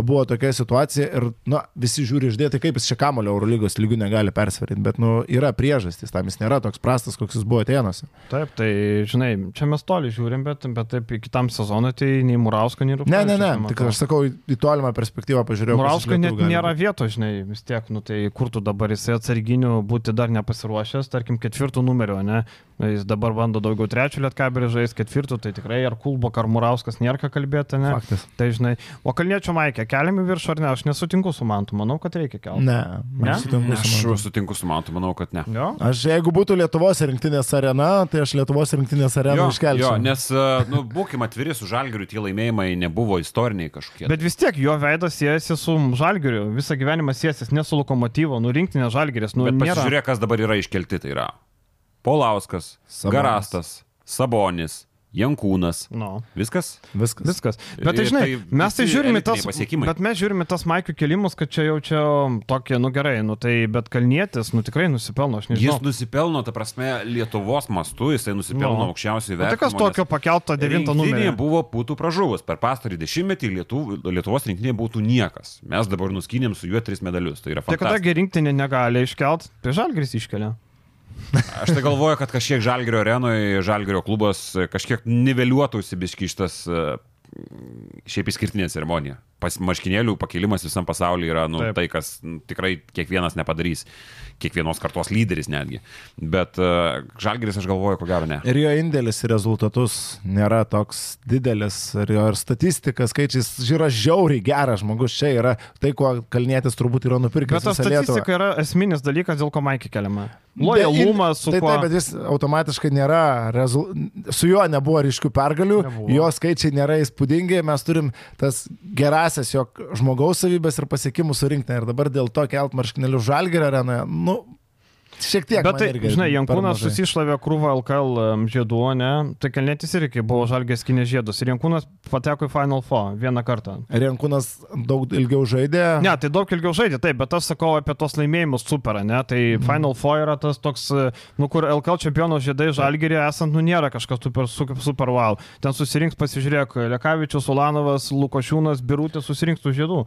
buvo tokia situacija ir, nu, visi žiūri išdėti, kaip jis čia kamulio Eurolygos lygių negali persverti, bet, nu, yra priežastys, tam jis nėra toks prastas, koks jis buvo Atenuose. Taip, tai, žinai, čia mes toli žiūrim, bet, bet taip, kitam sezonui tai nei Murausko, nei Ne, Rupštavičius. ne, ne, nematau. tik aš sakau, į tolimą perspektyvą pažiūrėjau. Iš Murausko net gali nėra vietos, žinai, vis tiek, nu tai kur tu dabar jisai atsarginių būti dar nepasiruošęs, tarkim, ketvirtų numerio, ne? Jis dabar bando daugiau trečių lietkabelį žaisti, ketvirtų, tai tikrai ar Kulbok, ar Murauskas nėra ką kalbėti, ne? Faktas. Tai žinai, o Kalniečio Maikė, keliami virš ar ne, aš nesutinku su Mantu, manau, kad reikia kelti. Ne, Ne? aš sutinku Ne, su aš Mantu. sutinku su Mantu, manau, kad ne. Jo? Aš jeigu būtų Lietuvos rinktinės arena, tai aš Lietuvos rinktinės areną iškelčiau. jo, nes, e, nu, būkime atviri su Žalgiriu, tie laimėjimai nebuvo istoriniai kažkokie. Bet vis tiek jo veidas siejasi su Žalgiriu, visą gyvenimą siejasi ne su lokomotyvo, nu rinktinė Žalgiris, nu Bet nėra. pasižiūrėk, kas dabar yra iškelti, tai yra Paulauskas, Sabonis. Garastas, Sabonis, Jankūnas. No. Viskas? Viskas. Viskas. Bet tai, Ir žinai, tai mes tai žiūrime tas, bet mes žiūrime tas Maikių kelimus, kad čia jau čia tokie, nu gerai, nu tai, bet Kalnietis, nu tikrai nusipelno, aš nežinau. Jis nusipelno, ta prasme, Lietuvos mastu, jisai nusipelno Nu. aukščiausiai O tai kas vertinimo. tokio pakelto devintą Rinktinė numerį? buvo būtų pražuvus. Per pastarį dešimtmetį Lietuv, Lietuvos rinktinė būtų niekas. Mes dabar nuskynėm su juo tris medalius. Tai yra Tai fantastika. kada rinktinė negali iškelt, tai Žalgris iškelia. Aš tai galvoju, kad kažkiek Žalgirio arenoje, Žalgirio klubas e, kažkiek niveliuotųsi biškištas šiaip išskirtinė ceremonija. Pas marškinėlių pakelimas visam pasaulyje yra nu, Taip. tai, kas nu, tikrai kiekvienas nepadarys. Kiekvienos kartos lyderis netgi. Bet uh, Žalgiris, aš galvoju, ko gero ne. Ir jo indėlis į rezultatus nėra toks didelis, ir jo ir statistika, skaičiais, yra žiauriai geras žmogus, čia yra tai, ko kalnėtis turbūt yra nupirkęs. Bet ta visą Lietuvą. statistika yra esminis dalykas, dėl ko Maikį keliama. Lojalumas su tai, kuo. taip, bet jis automatiškai nėra, rezul... su juo nebuvo ryškių pergalių, Nebuvo. jo skaičiai nėra įspūdingi, mes turim tas gerasias jo žmogaus savybės ir pasiekimų surinkti. Ir dabar dėl to kelt marškinėlių žalgerio arenoje, nu, šiek tiek. Bet tai, irgi žinai, Jankūnas susišlavė krūvą LKL ne? Tai Kalnietis irgi buvo žalgės kinė žiedus. Ir Jankūnas pateko į Final Four vieną kartą. Rinkūnas daug ilgiau žaidė. Ne, tai daug ilgiau žaidė, taip, bet aš sakau apie tos laimėjimus super, ne? Tai Mhm. Final Four yra tas toks, e, nu kur LKL čempionų žiedai žalgerį esant, nu nėra kažkas super, super, super wow. Ten susirinks, pasižiūrėk, Lekavičius, Ulanovas, Lukošiūnas, Birutė susirinks tų žiedų.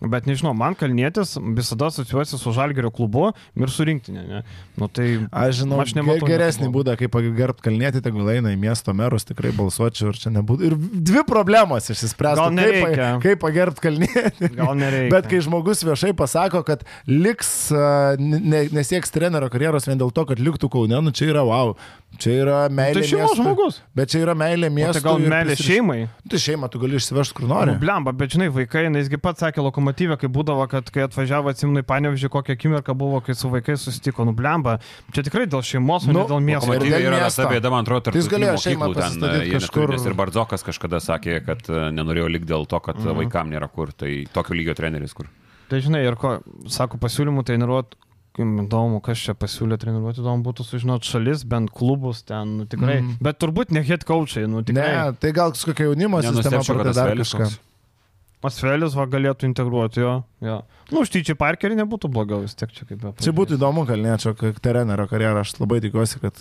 Bet nežinau, man kalnėtis visada asociuosi su žalgerio klubu ir su rinktinė. Ne? Nu, tai Aš žinau, Aš nematau geresnį nieko būdą, kaip pagerbti kalnėti, tegul eina į miesto merus, tikrai balsuočiau ir čia nebūtų. Ir dvi problemos išsispręstų. Gal nereikia. Kaip, kaip pagerbti kalnėti. gal nereikia. Bet kai žmogus viešai pasako, kad liks, ne, nesieks trenerio karjeros vien dėl to, kad liktų Kaune, nu čia yra wow. Čia yra meilė. Tai šeimos žmogus. Bet čia yra meilė miestui. tai gal meilė prisiriš- šeimai? Tai šeimą tu gali išsivežti kur nori. Nu, blemba, bet žinai, vaikai, jisgi pats sakė lokomotyvę, kai būdavo, kad kai atvažiavo atsimnai panevežį, kokią akimirką buvo, kai su vaikais susitiko, nu blemba. Čia tikrai dėl šeimos, o Nu, ne dėl miesto. ir dėl yra ta bėda, man atrodo, tarp jis galėjo šeimą ten. neturi, kažkur. Nes ir Bardzokas kažkada sakė, kad e, nenorėjo likti dėl to, kad Mhm. mm. vaikam nėra kur. Tai tokio lygio treneris kur. Tai žinai, ir ko, sako, pasiūlymų treniruot, įdomu, kas čia pasiūlė treniruoti, įdomu būtų sužinoti šalis, bent klubus ten, nu, tikrai. Mm. Bet turbūt ne head coachai, nu tikrai. Ne, tai gal kokia jaunimo sistema tas dar Velis kažką. koks. Asvelis va galėtų integruoti jo. jo. Nu, štyčiai parkerį nebūtų blogiau vis tiek čia kaip be. Čia būtų įdomu kalniečio trenerio karjerą. Aš labai tikiuosi, kad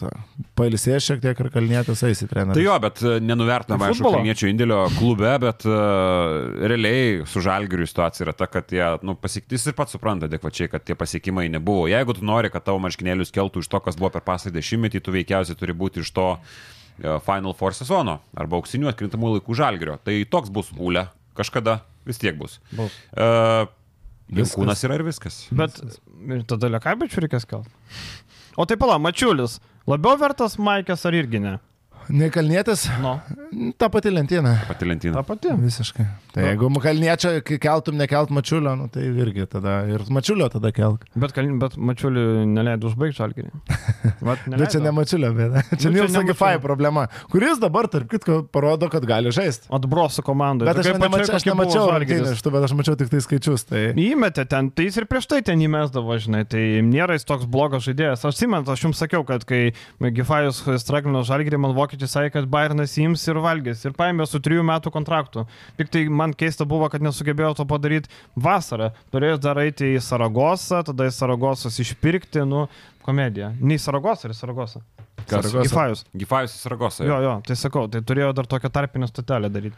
pailsės šiek tiek ir kalnietis eis į trenerį. Tai jo, bet e, nenuvertinam, aišku, Futbolo. kalniečių indėlio klube, bet uh, realiai su žalgiriu situacija yra ta, kad jie, nu, pasiektis ir pats supranta adekvačiai, kad tie pasiekimai nebuvo. Jeigu tu nori, kad tavo marškinėlius keltų iš to, kas buvo per pasą dešimtmetį, tu veikiausiai turi būti iš to e, Final Four sezono arba auksinių atkrintamų laikų žalgirio. Tai toks bus ūlė kažkada, vis tiek bus. Bus. Uh, Viskas. Kūnas yra ir viskas. Bet ir tada Lekabičių reikės kelti. O tai pala, Mačiulis, labiau vertas Maikės ar irgi ne? Ne kalnietis, Nu, ta pati lentyna. Pati lentyna. ta pati. Visiškai. Tai jeigu kalniečio keltum, nekelt mačiulio, nu, tai irgi tada ir mačiulio tada kelk. Bet, kal- bet Mačiulį neleido užbaigti. Vat Bet čia ne mačiulio bėda. Čia čia Nilso ne Gifai Mačiulio. problema, kuris dabar, tarp kitko, parodo, kad gali žaisti. Atbroso komandai. Bet aš, nemačiau, aš nemačiau rungtynių iš tų, bet aš mačiau tik tai skaičius. Tai... Įmetė ten, tai jis ir prieš tai ten įmesdavo, žinai, tai nėra jis toks blogas žaidėjas. Aš simenu, aš jums sakiau, kad kai Gifajus straglino žalgerį, man vokiečiai sakė, kad Bayernas įims ir valgys. Ir paėmė su trijų metų kontraktu. Tik tai man keista buvo, kad nesugebėjo to padaryti vasarą. Turėjęs dar eiti į Saragosą, tada į Saragosas išpirkti, nu, komediją. Ne į Saragosą, ar į Saragosą. Kas? Saragosa. Gifajus. Gifajus į Saragosą. Jo, jo, tai sakau, tai turėjo dar tokią tarpinę stotelę daryti.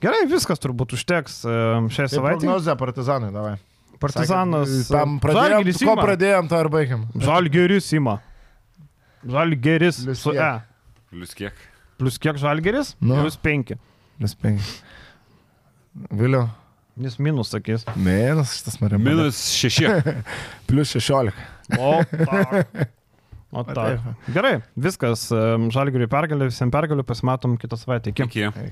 Gerai, viskas turbūt užteks šią Tai savaitę. prognozė partizanai, davai. Partizanas. Sakė, Tam pradėjom, ko pradėjom, to ir baigim. Žalgeris ima. Žalgeris su? E. Lius kiek? Plus kiek žalgeris? Nu. Plus 5. Vis penki. Vėliau. Jis minus sakys. Minus šitas man rimtas. Minus šeši. Plus 16. O, tak. O tak. Gerai, viskas. Žalgeriui pergalė, visiems pergalių pasimatom kitą savaitę. Iki. Iki.